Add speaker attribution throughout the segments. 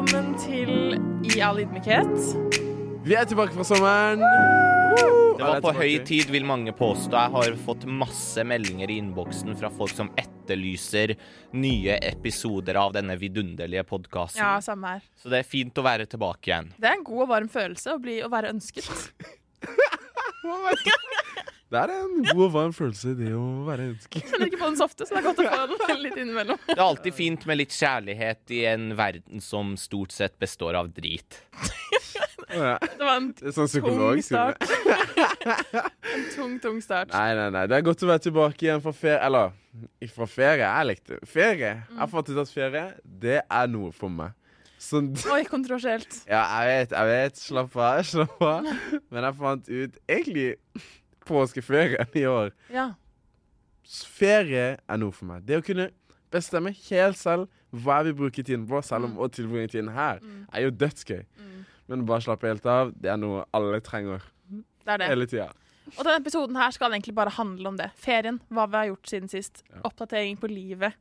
Speaker 1: velkommen til I all ydmykhet.
Speaker 2: Vi er tilbake fra sommeren.
Speaker 3: Det var på høy tid, vil mange påstå. Jeg har fått masse meldinger i innboksen fra folk som etterlyser nye episoder av denne vidunderlige podkasten.
Speaker 1: Ja, samme her.
Speaker 3: Så det er fint å være tilbake igjen.
Speaker 1: Det er en god og varm følelse å, bli, å være ønsket.
Speaker 2: Det er en god og varm følelse, det å være ønsket.
Speaker 1: Kjenner ikke på den så ofte, så det er godt å få den litt innimellom.
Speaker 3: Det er alltid fint med litt kjærlighet i en verden som stort sett består av drit.
Speaker 1: Det var en
Speaker 2: sånn
Speaker 1: tung start. En tung, tung start.
Speaker 2: Nei, nei, nei. Det er godt å være tilbake igjen fra ferie. Eller fra ferie. Jeg likte ferie. Jeg har fått ut at ferie, det er noe for meg. Så
Speaker 1: Oi, kontroversielt.
Speaker 2: Ja, jeg vet, jeg vet. Slapp av, slapp av. Men jeg fant ut egentlig påskeferien i år
Speaker 1: Ja.
Speaker 2: Ferie er noe for meg. Det å kunne bestemme helt selv hva jeg vil bruke tiden på, selv om å tilbringe tiden her, er jo dødsgøy. Men bare slappe helt av, det er noe alle trenger
Speaker 1: Det er det.
Speaker 2: hele tida.
Speaker 1: Og denne episoden her skal egentlig bare handle om det. Ferien, hva vi har gjort siden sist. Oppdatering på livet.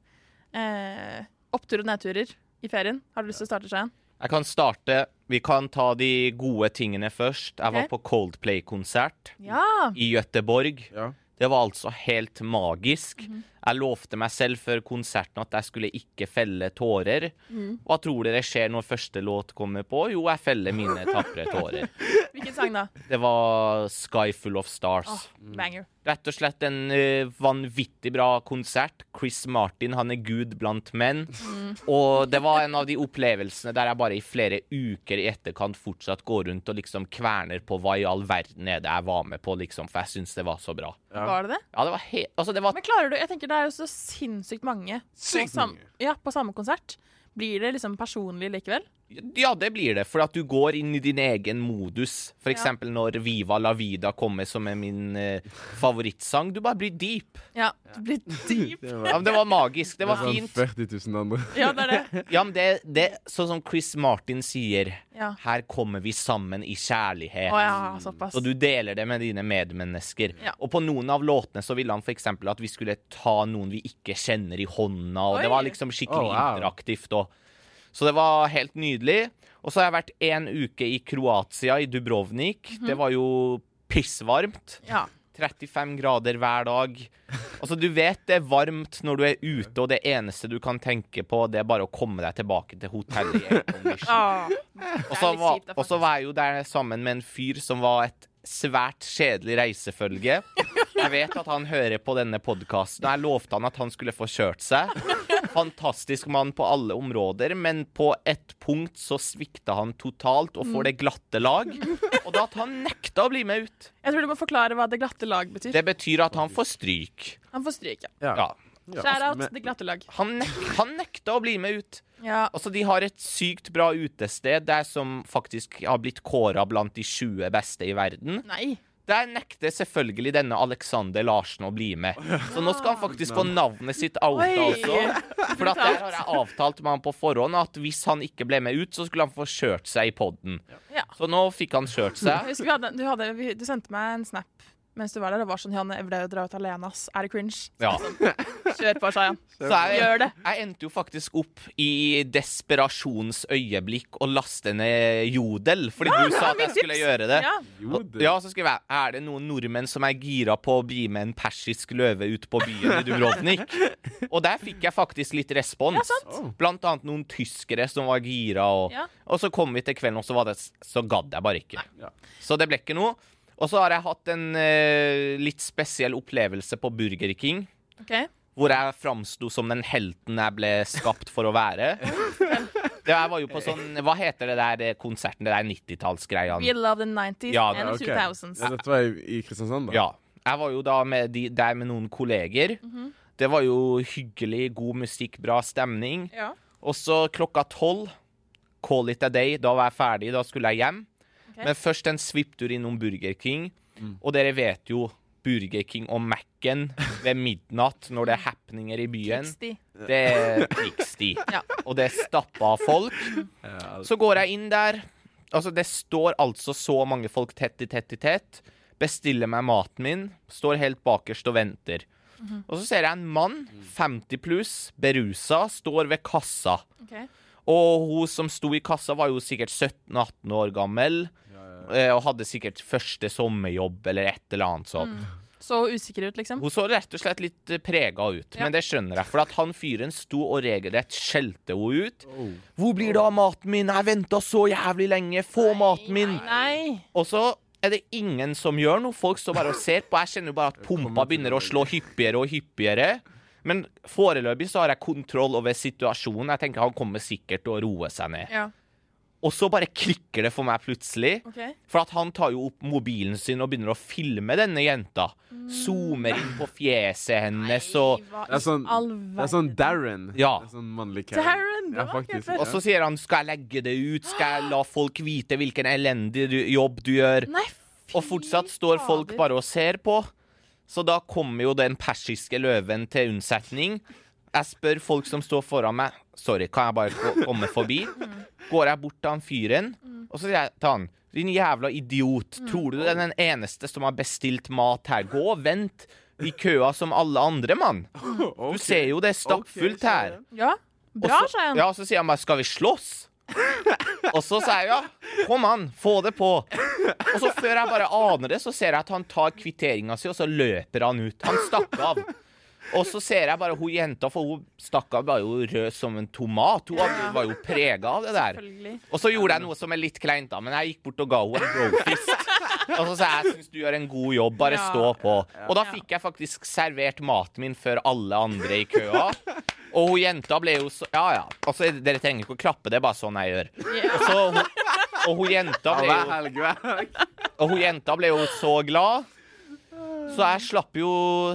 Speaker 1: Eh, opptur og nedturer i ferien. Har du lyst til å starte, Shayan?
Speaker 3: Jeg kan starte. Vi kan ta de gode tingene først. Jeg var på Coldplay-konsert
Speaker 1: Ja.
Speaker 3: i Gøteborg.
Speaker 2: Ja.
Speaker 3: Det var altså helt magisk.
Speaker 1: Mhm.
Speaker 3: Jeg lovte meg selv før konserten at jeg skulle ikke felle tårer.
Speaker 1: Mm.
Speaker 3: Hva tror dere skjer når første låt kommer på? Jo, jeg feller mine tapre tårer.
Speaker 1: Hvilken sang da?
Speaker 3: Det var 'Sky Full of Stars'.
Speaker 1: Oh, banger.
Speaker 3: Rett og slett en uh, vanvittig bra konsert. Chris Martin, han er gud blant menn. Og det var en av de opplevelsene der jeg bare i flere uker i etterkant fortsatt går rundt og liksom kverner på hva i all verden er det jeg var med på, liksom, for jeg syns det var så bra.
Speaker 2: Ja.
Speaker 1: Var det det?
Speaker 3: Ja, det var helt altså, det var
Speaker 1: Men klarer du Jeg tenker det er jo så sinnssykt mange på,
Speaker 2: Sykt
Speaker 1: sam
Speaker 2: mange.
Speaker 1: ja, på samme konsert. Blir det liksom personlig likevel?
Speaker 3: Ja, det blir det, for at du går inn i din egen modus. For
Speaker 1: Ja.
Speaker 3: eksempel når Viva la vida kommer, som er min eh, favorittsang. Du bare blir deep.
Speaker 1: Ja, du blir deep.
Speaker 2: Det
Speaker 3: Ja,
Speaker 2: var,
Speaker 3: men det var magisk. Det var
Speaker 2: sånn
Speaker 3: fint.
Speaker 2: 40 000 andre.
Speaker 1: Ja, det er det.
Speaker 3: Ja, men det, det Sånn som Chris Martin sier,
Speaker 1: Ja.
Speaker 3: her kommer vi sammen i kjærlighet.
Speaker 1: Oh, ja, såpass.
Speaker 3: Og du deler det med dine medmennesker.
Speaker 1: Ja.
Speaker 3: Og på noen av låtene så ville han f.eks. at vi skulle ta noen vi ikke kjenner i hånda, og
Speaker 1: Oi.
Speaker 3: det var liksom skikkelig
Speaker 2: Oh, wow.
Speaker 3: interaktivt. Og, så det var helt nydelig. Og så har jeg vært en uke i Kroatia, i Dubrovnik.
Speaker 1: Mhm.
Speaker 3: Det var jo pissvarmt.
Speaker 1: Ja.
Speaker 3: 35 grader hver dag. Altså, du vet det er varmt når du er ute, og det eneste du kan tenke på, det er bare å komme deg tilbake til hotellet i aircondition. Og så var, og så var jeg jo der sammen med en fyr som var et svært kjedelig reisefølge. Jeg vet at han hører på denne podkasten. Jeg lovte han at han skulle få kjørt seg. Fantastisk mann på alle områder, men på et punkt så svikta han totalt og får det glatte lag. Og da at han nekta å bli med ut.
Speaker 1: Jeg tror du må forklare hva det glatte lag betyr.
Speaker 3: Det betyr at han får stryk.
Speaker 1: Han får stryk, ja.
Speaker 2: Ja.
Speaker 3: Ja.
Speaker 2: Ja.
Speaker 1: Shout out det glatte lag.
Speaker 3: Han, nek han nekta å bli med ut.
Speaker 1: Ja.
Speaker 3: Altså, De har et sykt bra utested det som faktisk har blitt kåra blant de 20 beste i verden.
Speaker 1: Nei.
Speaker 3: Der nekter selvfølgelig denne Alexander Larsen å bli med. Så nå skal han faktisk få navnet sitt outa også. For at der har jeg avtalt med han på forhånd at hvis han ikke ble med ut, så skulle han få kjørt seg i poden. Så nå fikk han kjørt seg.
Speaker 1: Du, hadde, du, hadde, du sendte meg en snap mens du var der. Det var sånn Janne, jeg ble å dra ut alene, ass. Er det cringe?
Speaker 3: Ja.
Speaker 1: Kjør på, Shayan.
Speaker 3: Så jeg,
Speaker 1: Gjør det.
Speaker 3: jeg endte jo faktisk opp i desperasjonsøyeblikk og å laste ned Jodel, fordi du sa at jeg skulle gjøre det.
Speaker 1: Ja.
Speaker 3: Og- Ja, så skrev jeg Er det noen nordmenn som er gira på å bli med en persisk løve ut på byen i Dubrovnik? Og der fikk jeg faktisk litt respons.
Speaker 1: Ja, sant.
Speaker 2: Oh.
Speaker 3: Blant annet noen tyskere som var gira. Og,
Speaker 1: Ja.
Speaker 3: og så kom vi til kvelden, og så, var det, så gadd jeg bare ikke.
Speaker 2: Ja.
Speaker 3: Så det ble ikke noe. Og så har jeg hatt en eh, litt spesiell opplevelse på Burger King.
Speaker 1: OK.
Speaker 3: Hvor jeg framsto som den helten jeg ble skapt for å være. Det jeg var jo på sånn Hva heter det der eh, konserten? Det der 90-tallsgreia?
Speaker 1: We love the 90s
Speaker 3: Ja,
Speaker 1: and
Speaker 2: the
Speaker 1: the 2000s.
Speaker 2: Ja, dette var i, Kristiansand, da?
Speaker 3: Ja. Jeg var jo da med de, der med noen kolleger.
Speaker 1: Mhm.
Speaker 3: Det var jo hyggelig, god musikk, bra stemning.
Speaker 1: Ja.
Speaker 3: Og så klokka tolv, call it a day, da var jeg ferdig, da skulle jeg hjem. Men først en svipptur innom Burger King. Og dere vet jo Burger King og Mac-en ved midnatt når det er happeninger i byen.
Speaker 1: Krigssti.
Speaker 3: Det er krigstid.
Speaker 1: Ja.
Speaker 3: Og det er stappa av folk. Så går jeg inn der. Altså, det står altså så mange folk tett i tett i tett. Bestiller meg maten min. Står helt bakerst og venter. Og så ser jeg en mann, 50 pluss, berusa, står ved kassa.
Speaker 1: Okay.
Speaker 3: Og hun som sto i kassa, var jo sikkert 17-18 år gammel. Eh, Og hadde sikkert første sommerjobb eller et eller annet sånt.
Speaker 1: Så usikker ut, liksom.
Speaker 3: Hun så rett og slett litt prega ut,
Speaker 1: Ja.
Speaker 3: men det skjønner jeg. For at han fyren sto og regelrett skjelte henne ut.
Speaker 2: Oh.
Speaker 3: 'Hvor blir det av maten min? Jeg venta så jævlig lenge. Få maten min!'
Speaker 1: Nei.
Speaker 3: Og så er det ingen som gjør noe. Folk står bare og ser på. Jeg kjenner jo bare at pumpa begynner å slå hyppigere og hyppigere. Men foreløpig så har jeg kontroll over situasjonen. Jeg tenker han kommer sikkert til å roe seg ned.
Speaker 1: Ja,
Speaker 3: Og så bare klikker det for meg plutselig.
Speaker 1: Okay.
Speaker 3: For at han tar jo opp mobilen sin og begynner å filme denne jenta. Zoomer inn på fjeset hennes og
Speaker 2: Det er sånn, det er sånn Darren.
Speaker 3: Ja.
Speaker 2: Det er sånn mannlig
Speaker 1: Darren,
Speaker 2: Ja,
Speaker 3: Og så sier han 'skal jeg legge det ut', 'skal jeg la folk vite hvilken elendig du- jobb du gjør'?
Speaker 1: Nei,
Speaker 3: Og fortsatt står folk bare og ser på. Så da kommer jo den persiske løven til unnsetning. Jeg spør folk som står foran meg Sorry, kan jeg bare komme forbi? Går jeg bort til han fyren, og så sier jeg til han Din jævla idiot. Tror du du er den eneste som har bestilt mat her? Gå og vent i køa som alle andre, mann. Du ser jo det er stappfullt her.
Speaker 1: Ja, bra,
Speaker 3: så,
Speaker 1: sa han.
Speaker 3: ja, så sier han bare 'skal vi slåss'? Og så sier jeg ja, kom an, få det på. Og så før jeg bare aner det, så ser jeg at han tar kvitteringa si, og så løper han ut. Han stakk av. Og så ser jeg bare hun jenta, for hun stakkar var jo rød som en tomat. Hun var jo prega av det der. Og så gjorde jeg noe som er litt kleint, da, men jeg gikk bort og ga henne en brofist. Og så sa jeg jeg syns du gjør en god jobb, bare
Speaker 1: Ja.
Speaker 3: stå på. Og da fikk jeg faktisk servert maten min før alle andre i køa. Og hun jenta ble jo så Ja ja. Altså, dere trenger ikke å klappe, det er bare sånn jeg gjør. Og, så, hun, og hun jenta ble jo og hun jenta ble jo så glad. Så jeg slapp jo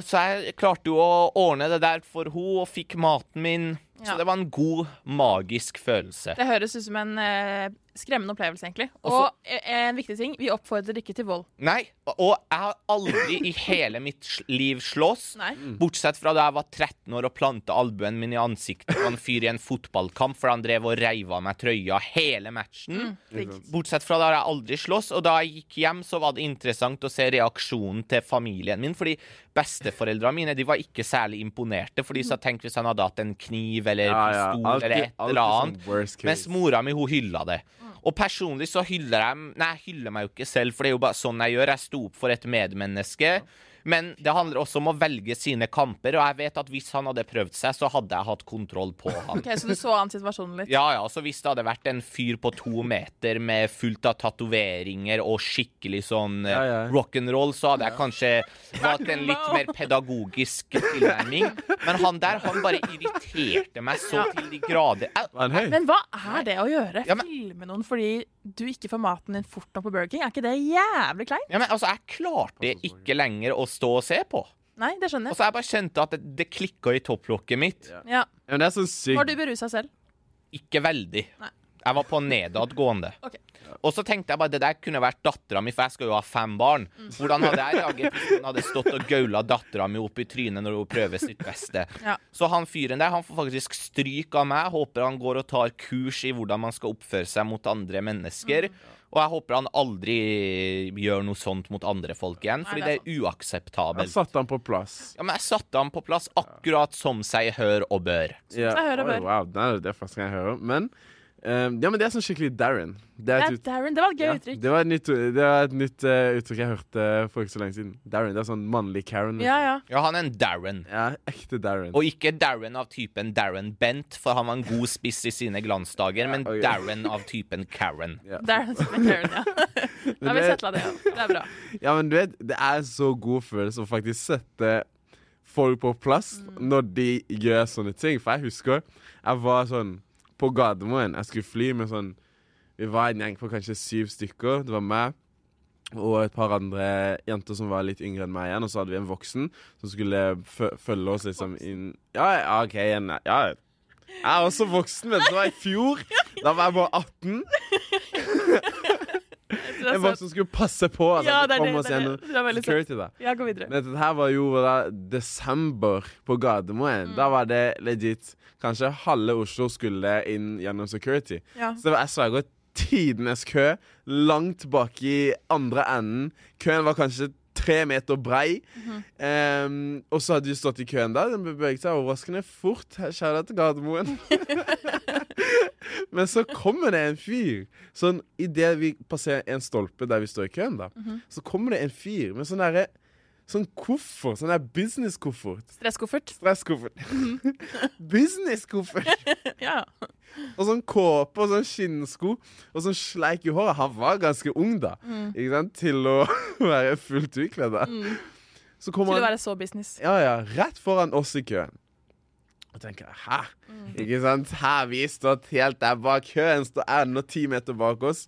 Speaker 3: Så jeg klarte jo å ordne det der for henne og fikk maten min.
Speaker 1: Ja.
Speaker 3: Så det var en god, magisk følelse.
Speaker 1: Det høres ut som en eh, skremmende opplevelse, egentlig.
Speaker 3: Og så-
Speaker 1: eh, en viktig ting, vi oppfordrer ikke til vold.
Speaker 3: Nei, og jeg har aldri i hele mitt liv slåss.
Speaker 1: Nei.
Speaker 3: Bortsett fra da jeg var 13 år og planta albuen min i ansiktet på en fyr i en fotballkamp for han drev og reiv av meg trøya hele matchen.
Speaker 1: Mm.
Speaker 3: Bortsett fra da har jeg aldri slåss, og da jeg gikk hjem, så var det interessant å se reaksjonen til familien min, fordi besteforeldrene mine de var ikke særlig imponerte, for de sa tenk hvis han hadde hatt en kniv eller pistol
Speaker 2: Alltid-
Speaker 3: eller et eller
Speaker 2: sånn
Speaker 3: annet. Mens mora mi, hun hylla det. Og personlig så hyller jeg Nei, jeg hyller meg jo ikke selv, for det er jo bare sånn jeg gjør. Jeg sto opp for et medmenneske. Men det handler også om å velge sine kamper, og jeg vet at hvis han hadde prøvd seg, så hadde jeg hatt kontroll på han.
Speaker 1: Ok, Så du så an situasjonen litt?
Speaker 3: Ja, ja, så hvis det hadde vært en fyr på to meter med fullt av tatoveringer og skikkelig sånn eh,
Speaker 2: Ja, ja.
Speaker 3: rock'n'roll, så hadde jeg kanskje valgt en litt mer pedagogisk tilnærming. Men han der, han bare irriterte meg så til de grader. Jeg?
Speaker 1: Men hva er det å gjøre?
Speaker 3: Ja, men-
Speaker 1: Filme noen fordi du ikke får maten din fort nok på Burger King? Er ikke det jævlig kleint?
Speaker 3: ja, men altså, jeg klarte ikke lenger å stå og se på.
Speaker 1: Nei, det skjønner
Speaker 3: Og
Speaker 1: jeg.
Speaker 3: så jeg bare kjente at det, det klikka i topplokket mitt.
Speaker 2: Ja.
Speaker 1: Ja.
Speaker 2: Ja, men det er så sykt.
Speaker 1: Var du berusa selv?
Speaker 3: Ikke veldig.
Speaker 1: Nei.
Speaker 3: Jeg var på nedadgående.
Speaker 1: Ok.
Speaker 3: Og så tenkte jeg bare det der kunne vært dattera mi, for jeg skal jo ha fem barn.
Speaker 1: Mm.
Speaker 3: Hvordan hadde jeg reagert hvis hun hadde stått og gaula dattera mi opp i trynet når hun prøver sitt beste?
Speaker 1: Ja.
Speaker 3: Så han fyren der han får faktisk stryk av meg. Håper han går og tar kurs i hvordan man skal oppføre seg mot andre mennesker. Og jeg håper han aldri gjør noe sånt mot andre folk igjen, fordi
Speaker 1: det er
Speaker 3: er
Speaker 2: Jeg
Speaker 3: uakseptabelt.
Speaker 2: satte han på plass.
Speaker 3: Ja, men jeg satte han på plass akkurat som seg hør og bør.
Speaker 2: Ja.
Speaker 1: jeg hører
Speaker 2: Oi,
Speaker 1: bør.
Speaker 2: wow, det er det første gang jeg hører. Men eh, ja, men det er sånn skikkelig Darren. Det er
Speaker 1: Ja,
Speaker 2: et
Speaker 1: Darren, det var et gøy
Speaker 2: ja,
Speaker 1: uttrykk.
Speaker 2: det var et nytt, det var et nytt uh, uttrykk jeg hørte for ikke så lenge siden. Darren, det er sånn mannlig Karen.
Speaker 1: Ja, ja.
Speaker 3: Ja, han er en Darren.
Speaker 2: Ja, ekte Darren.
Speaker 3: Og ikke Darren av typen Darren Bent, for han var en god spiss i sine glansdager, men
Speaker 2: okay.
Speaker 3: Darren av typen Karen.
Speaker 2: Ja.
Speaker 1: Darren som er Karen, ja. Da har vi
Speaker 2: det-
Speaker 1: settla det. Ja. Det er bra.
Speaker 2: Ja, men du vet, det er så god følelse å faktisk sette folk på plass når de gjør sånne ting. For jeg husker jeg var sånn på Gardermoen. Jeg skulle fly med sånn Vi var en gjeng på kanskje syv stykker. Det var meg og et par andre jenter som var litt yngre enn meg igjen. Og så hadde vi en voksen som skulle følge oss liksom inn Ja, ja, OK. En, ja. Jeg er også voksen, men. Det var i fjor. Da var jeg bare 18.
Speaker 1: Det var
Speaker 2: som skulle passe på at
Speaker 1: Ja, det
Speaker 2: kom oss gjennom security. da
Speaker 1: Ja, gå videre.
Speaker 2: dette her var jo da desember på Gardermoen.
Speaker 1: Mm.
Speaker 2: Da var det legit Kanskje halve Oslo skulle inn gjennom security.
Speaker 1: Ja.
Speaker 2: Så det var jeg sverger tidenes kø langt bak i andre enden. Køen var kanskje tre meter brei.
Speaker 1: Mm
Speaker 2: -hmm. um, og så hadde vi stått i køen der. Den beveget seg overraskende fort. Kjære til Gardermoen. Men så kommer det en fyr. Sånn idet vi passerer en stolpe der vi står i køen, da,
Speaker 1: Mhm.
Speaker 2: så kommer det en fyr med sånn derre Sånn koffert. Sånn der businesskoffert.
Speaker 1: Stresskoffert.
Speaker 2: Stresskoffert.
Speaker 1: Mhm.
Speaker 2: businesskoffert.
Speaker 1: Ja.
Speaker 2: Og sånn kåpe og sånn skinnsko og sånn sleik i håret. Han var ganske ung, da.
Speaker 1: Mm.
Speaker 2: Ikke sant? Til å være fullt utkledd. Mm.
Speaker 1: Til å være så business.
Speaker 2: ja, ja, rett foran oss i køen. Og tenker hæ?
Speaker 1: Mm.
Speaker 2: Ikke sant? Her vi stått helt der bak køen, står enda ti meter bak oss.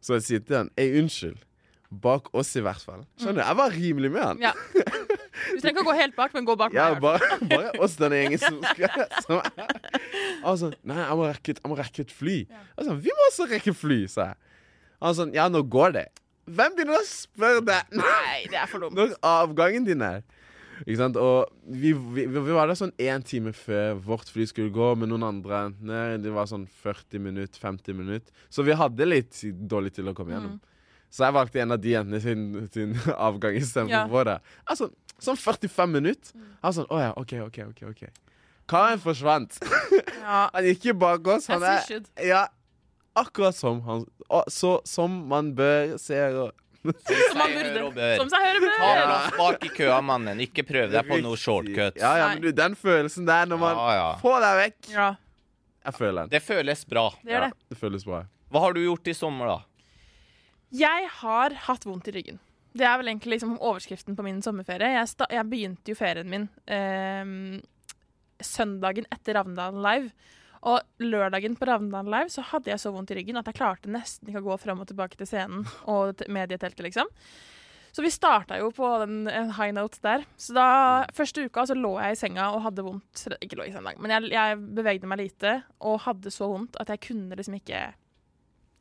Speaker 2: Så jeg sier til han, ei, unnskyld. Bak oss i hvert fall. Skjønner du? Jeg var rimelig med han.
Speaker 1: Mm. Ja. Du trenger ikke å gå helt bak, men gå bak
Speaker 2: Ja,
Speaker 1: meg.
Speaker 2: bare, bare oss denne gjengen som skal som. Altså, nei, jeg må rekke, et- jeg må rekke et fly. Altså, vi må også rekke fly, sa jeg. Han sånn, ja, nå går det. Hvem begynner å spørre deg
Speaker 1: Nei, det er for dumt.
Speaker 2: når avgangen din er? Ikke sant? Og vi, vi, vi var der sånn én time før vårt fly skulle gå, med noen andre. Nei, det var sånn 40 minutter, 50 minutter. Så vi hadde litt dårlig til å komme gjennom. Så jeg valgte en av de jentene sin, sin avgang istedenfor
Speaker 1: Ja.
Speaker 2: ja. vår. Altså, sånn 45 minutter. Han sånn Å ja, OK, OK, OK. ok Karen forsvant.
Speaker 1: Ja.
Speaker 2: Han gikk jo bak oss. Han er. Ja, akkurat som han å, Så som man bør se og
Speaker 1: Som man burde. Som seg høre
Speaker 3: Ta
Speaker 1: bør.
Speaker 3: plass bak i køa, mannen. Ikke prøv deg på noe shortcut.
Speaker 2: Ja, ja, men du, den følelsen der når man
Speaker 3: Ja, ja.
Speaker 2: får deg vekk
Speaker 1: Ja,
Speaker 2: Jeg føler den.
Speaker 3: Det føles bra.
Speaker 1: det gjør det.
Speaker 2: Det føles bra.
Speaker 3: Hva har du gjort i sommer, da?
Speaker 1: Jeg har hatt vondt i ryggen. Det er vel egentlig liksom overskriften på min sommerferie. Jeg, jeg begynte jo ferien min eh, søndagen etter Ravndalen Live. Og lørdagen på Ravndalen Live så hadde jeg så vondt i ryggen at jeg klarte nesten ikke å gå fram og tilbake til scenen og medieteltet, liksom. Så vi starta jo på den, en high note der. Så da, første uka så lå jeg i senga og hadde vondt. Ikke lå i senga, men jeg, jeg bevegde meg lite og hadde så vondt at jeg kunne liksom ikke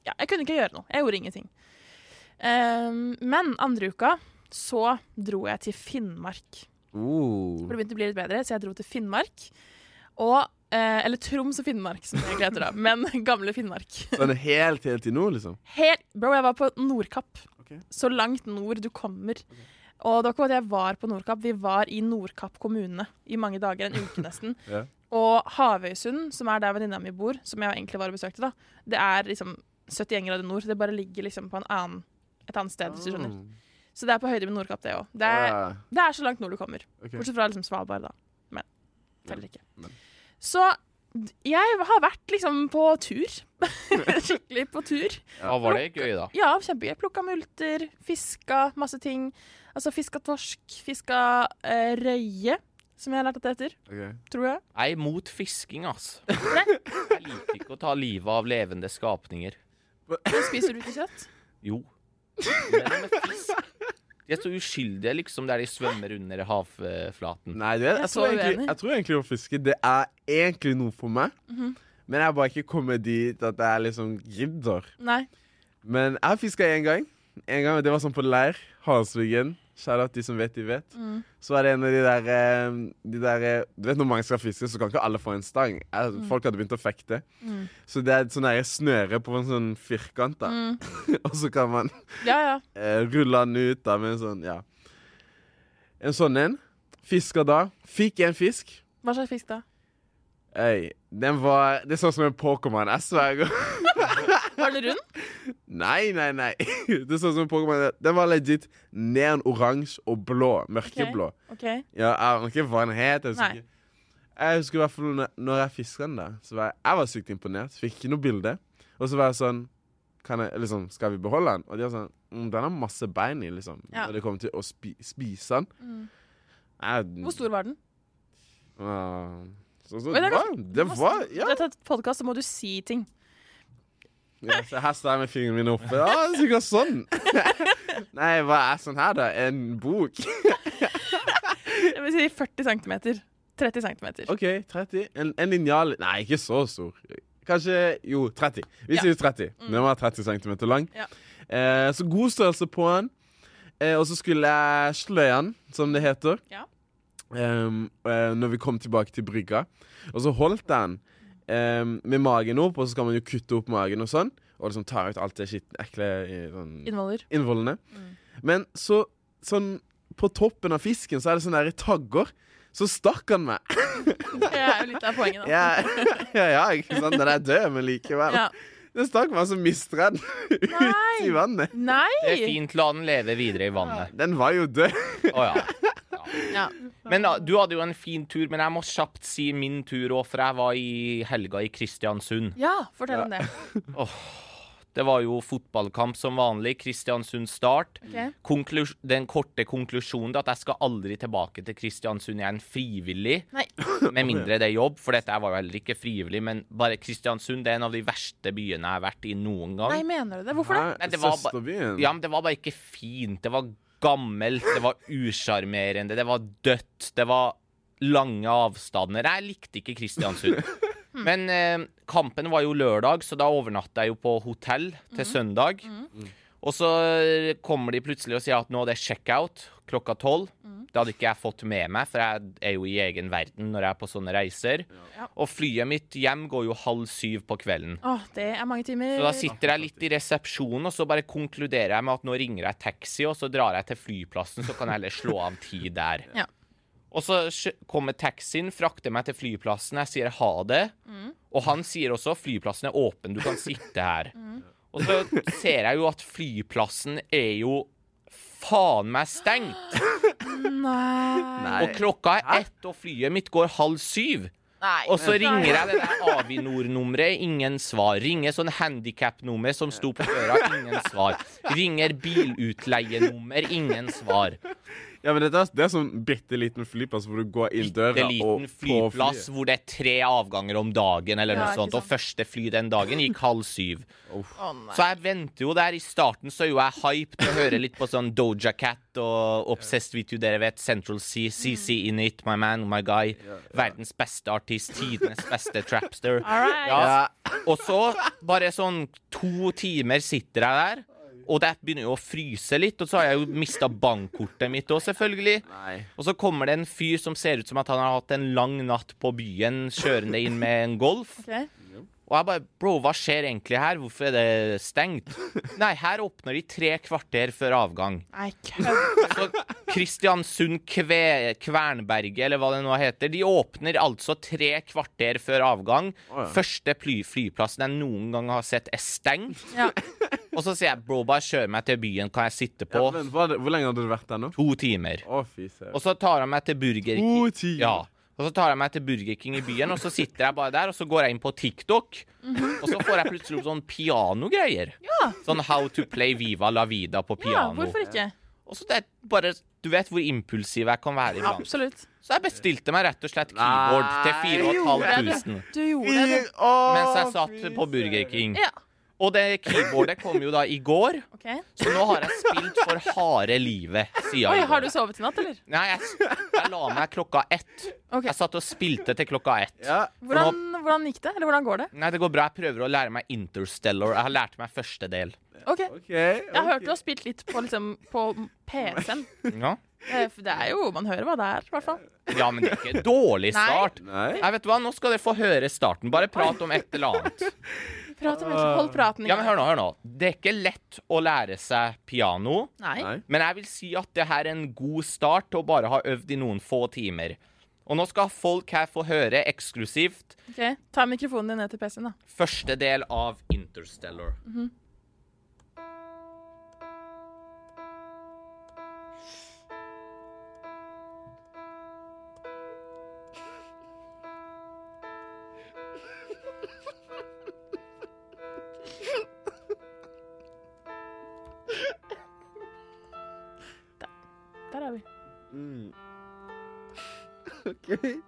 Speaker 1: Ja, jeg kunne ikke gjøre noe. Jeg gjorde ingenting. Ehm, men andre uka så dro jeg til Finnmark.
Speaker 2: Uh.
Speaker 1: For det begynte å bli litt bedre, så jeg dro til Finnmark. Og, eh, eller Troms og Finnmark, som det egentlig heter da. Men gamle Finnmark.
Speaker 2: Sånn helt, helt til nord, liksom?
Speaker 1: Helt, bro, jeg var på Nordkapp.
Speaker 2: Okay.
Speaker 1: Så langt nord du kommer. Og det var ikke at jeg var på Nordkapp, vi var i Nordkapp kommune i mange dager, en uke nesten.
Speaker 2: Ja.
Speaker 1: Og Havøysund, som er der venninna mi bor, som jeg egentlig var og besøkte, da, det er liksom 71 grader nord. Det bare ligger liksom på en annen, et annet sted, hvis du skjønner. Så det er på høyde med Nordkapp, det òg. Det, er- det er så langt nord du kommer.
Speaker 2: Okay.
Speaker 1: Bortsett fra liksom Svalbard, da. Men teller ikke.
Speaker 2: men.
Speaker 1: Så jeg har vært liksom på tur. Skikkelig på tur.
Speaker 3: Ja, var det gøy, da?
Speaker 1: Ja, kjempegøy. Plukka multer, fiska masse ting. Altså fiska torsk, fiska uh, røye, som jeg har lært at det heter.
Speaker 2: Ok.
Speaker 1: Tror jeg.
Speaker 3: Jeg er imot fisking, ass.
Speaker 1: Nei.
Speaker 3: Jeg liker ikke å ta livet av levende skapninger.
Speaker 1: Men spiser du ikke kjøtt?
Speaker 3: Jo. Men med fisk De er så uskyldige, liksom, der de svømmer under havflaten.
Speaker 2: Nei, du
Speaker 1: Jeg
Speaker 2: jeg, tror egentlig, jeg tror egentlig å fiske det er egentlig noe for meg.
Speaker 1: Mhm.
Speaker 2: Men jeg har bare ikke kommet dit at jeg liksom gidder.
Speaker 1: Nei.
Speaker 2: Men jeg har fiska én gang. En gang, Det var sånn på leir. Halsviggen. Shout-out de som vet, de vet.
Speaker 1: Mm.
Speaker 2: Så var det en av de der, eh, de der eh, Du vet når mange skal fiske, så kan ikke alle få en stang. Eh, Folk hadde begynt å fekte.
Speaker 1: Mm.
Speaker 2: Så det er sånn snøre på en sånn firkant, da.
Speaker 1: Mm.
Speaker 2: og så kan man
Speaker 1: Ja, ja.
Speaker 2: rulle den ut da med en sånn, ja. En sånn en. Fiska da. Fikk en fisk.
Speaker 1: Hva slags fisk da?
Speaker 2: Øy, den var Det så ut som en Pokémon, jeg sverger.
Speaker 1: Var den rund?
Speaker 2: Nei, nei, nei. Det så ut som Pokémon. Den var legit neon oransje og blå. Mørkeblå.
Speaker 1: OK.
Speaker 2: Ja, jeg ikke hva den het. Jeg husker, jeg husker i hvert fall når, jeg fiska den, da. Så var jeg, jeg var sykt imponert. Fikk ikke noe bilde. Og så var jeg sånn kan jeg, liksom, Skal vi beholde den? Og de var sånn mm, Den har masse bein i, liksom.
Speaker 1: Ja.
Speaker 2: Når det kommer til å spi, spise den.
Speaker 1: Mm.
Speaker 2: Jeg,
Speaker 1: Hvor stor var den?
Speaker 2: Uh, så, så, det var, det var Ja.
Speaker 1: Et podkast, så må du si ting.
Speaker 2: Ja så her står jeg med fingrene mine oppe. Ja, er sikkert sånn. Nei, hva er sånn her, da? En bok?
Speaker 1: Jeg vil si 40 cm. 30 cm.
Speaker 2: OK, 30. En, en linjal Nei, ikke så stor. Kanskje Jo, 30. Vi
Speaker 1: Ja.
Speaker 2: sier 30.
Speaker 1: Mm.
Speaker 2: Den var 30 cm lang.
Speaker 1: Ja.
Speaker 2: Eh, så god størrelse på den. Eh, og så skulle jeg sløye den, som det heter.
Speaker 1: Ja.
Speaker 2: Ehm, eh, når vi kom tilbake til brygga. Og så holdt jeg den ehm, med magen opp, og så skal man jo kutte opp magen og sånn. Og liksom ta ut alt det skitne, ekle sånn,
Speaker 1: Innvoller.
Speaker 2: innvollene.
Speaker 1: Mm.
Speaker 2: Men så sånn på toppen av fisken så er det sånne der tagger. så stakk han meg.
Speaker 1: Det er jo litt av poenget, da.
Speaker 2: Ja, ja, ja ikke sant? Den er død, men likevel.
Speaker 1: Ja.
Speaker 2: Den stakk meg, så mister jeg den ut i vannet.
Speaker 1: Nei!
Speaker 3: Det er fint, la den leve videre i vannet.
Speaker 2: Den var jo død.
Speaker 3: Å ja.
Speaker 1: Ja.
Speaker 3: Men da, du hadde jo en fin tur, men jeg må kjapt si min tur òg, for jeg var i helga i Kristiansund.
Speaker 1: ja, fortell om det.
Speaker 3: Det var jo fotballkamp som vanlig. Kristiansund Start.
Speaker 1: Okay.
Speaker 3: Konklus den korte konklusjonen er at jeg skal aldri tilbake til Kristiansund igjen frivillig.
Speaker 1: Nei.
Speaker 3: Med mindre det er jobb, for dette var jo heller ikke frivillig. Men bare Kristiansund det er en av de verste byene jeg har vært i noen gang.
Speaker 1: Nei, mener du det? Hvorfor det?
Speaker 3: Nei, det var. Ja, men det var bare ikke fint. Det var gammelt, det var usjarmerende, det var dødt, det var lange avstander. Jeg likte ikke Kristiansund. Men eh, kampen var jo lørdag, så da overnatta jeg jo på hotell til søndag. Og så kommer de plutselig og sier at nå det er checkout klokka tolv. Det hadde ikke jeg fått med meg, for jeg er jo i egen verden når jeg er på sånne reiser.
Speaker 1: Ja.
Speaker 3: Og flyet mitt hjem går jo halv syv på kvelden.
Speaker 1: Åh, det er mange timer.
Speaker 3: Så da sitter jeg litt i resepsjonen, og så bare konkluderer jeg med at nå ringer jeg taxi, og så drar jeg til flyplassen, så kan jeg heller slå av tid der.
Speaker 1: Ja.
Speaker 3: Og så kommer taxien, frakter meg til flyplassen, jeg sier ha det. Og han sier også flyplassen er åpen, du kan sitte her. Og så ser jeg jo at flyplassen er jo faen meg stengt.
Speaker 1: Nei.
Speaker 3: Og klokka er ett, og flyet mitt går halv syv.
Speaker 1: Nei.
Speaker 3: Og så ringer jeg det der Avinor-nummeret, ingen svar. Ringer sånn handikap-nummer som sto på døra, ingen svar. Ringer bilutleienummer, ingen svar.
Speaker 2: Ja, men dette det er sånn bitte liten flyplass hvor du går inn døra
Speaker 3: Bitte
Speaker 2: og
Speaker 3: liten
Speaker 2: på
Speaker 3: flyplass
Speaker 2: fly.
Speaker 3: hvor det er tre avganger om dagen, eller
Speaker 1: Ja,
Speaker 3: noe sånt. Og første fly den dagen gikk halv syv.
Speaker 1: Oh. Oh,
Speaker 3: Så jeg venter jo der. I starten så er jo jeg hyped og hører litt på sånn Doja Cat og Obsessed with you, dere vet. Central C, CC in it, my man, my guy. Verdens beste artist, tidenes beste trapster.
Speaker 1: All right.
Speaker 3: Ja. Og så, bare sånn to timer sitter jeg der, og det begynner jo å fryse litt, og så har jeg jo mista bankkortet mitt òg, selvfølgelig.
Speaker 2: Nei.
Speaker 3: Og så kommer det en fyr som ser ut som at han har hatt en lang natt på byen, kjørende inn med en Golf.
Speaker 1: Okay.
Speaker 3: Og jeg bare Bro, hva skjer egentlig her? Hvorfor er det stengt? Nei, her åpner de tre kvarter før avgang.
Speaker 1: Nei.
Speaker 3: Så Kristiansund Kve Kvernberget, eller hva det nå heter, de åpner altså tre kvarter før avgang.
Speaker 2: Oh, ja.
Speaker 3: Første fly flyplassen jeg noen gang har sett, er stengt.
Speaker 1: Ja.
Speaker 3: Og så sier jeg bro, bare kjør meg til byen, kan jeg sitte på?
Speaker 2: Ja, men, det, hvor lenge hadde du vært der nå?
Speaker 3: To timer.
Speaker 2: Å, fy søren.
Speaker 3: Og så tar han meg til Burger King.
Speaker 2: To timer.
Speaker 3: Ja. Og så tar jeg meg til Burger King i byen, og så sitter jeg bare der, og så går jeg inn på TikTok. Og så får jeg plutselig opp sånn pianogreier.
Speaker 1: Ja.
Speaker 3: Sånn How to play Viva la vida på piano.
Speaker 1: ja, hvorfor ikke?
Speaker 3: og så det er bare Du vet hvor impulsiv jeg kan være iblant.
Speaker 1: Absolutt.
Speaker 3: Så jeg bestilte meg rett og slett keyboard til
Speaker 1: Du gjorde det. Du gjorde det.
Speaker 3: Mens jeg satt på Burger King.
Speaker 1: Ja.
Speaker 3: Og det keyboardet kom jo da i går,
Speaker 1: okay.
Speaker 3: så nå har jeg spilt for harde livet siden
Speaker 1: Oi,
Speaker 3: i går.
Speaker 1: har du sovet i natt, eller?
Speaker 3: Nei, jeg, jeg la meg klokka ett.
Speaker 1: Okay.
Speaker 3: Jeg satt og spilte til klokka ett.
Speaker 2: Ja.
Speaker 1: Hvordan, hvordan gikk det? Eller hvordan går det?
Speaker 3: Nei, det går bra. Jeg prøver å lære meg Interstellar. Jeg har lært meg første del.
Speaker 1: OK.
Speaker 2: okay
Speaker 1: Jeg har hørt du har spilt litt på, liksom, på PC-en.
Speaker 3: Ja,
Speaker 1: Eh, Det er jo Man hører hva det er, i hvert fall.
Speaker 3: ja men det er ikke dårlig
Speaker 1: Nei.
Speaker 3: start.
Speaker 2: Nei.
Speaker 3: Nei, vet du hva? Nå skal dere få høre starten. Bare prat om et eller annet.
Speaker 1: Prat om Hold praten i
Speaker 3: Ja, men hør nå, hør nå. Det er ikke lett å lære seg piano.
Speaker 1: Nei.
Speaker 2: Nei.
Speaker 3: Men jeg vil si at det her er en god start til å bare ha øvd i noen få timer. Og nå skal folk her få høre eksklusivt
Speaker 1: Ok, Ta mikrofonen din ned til PC-en, da.
Speaker 3: første del av Interstellar.
Speaker 2: OK.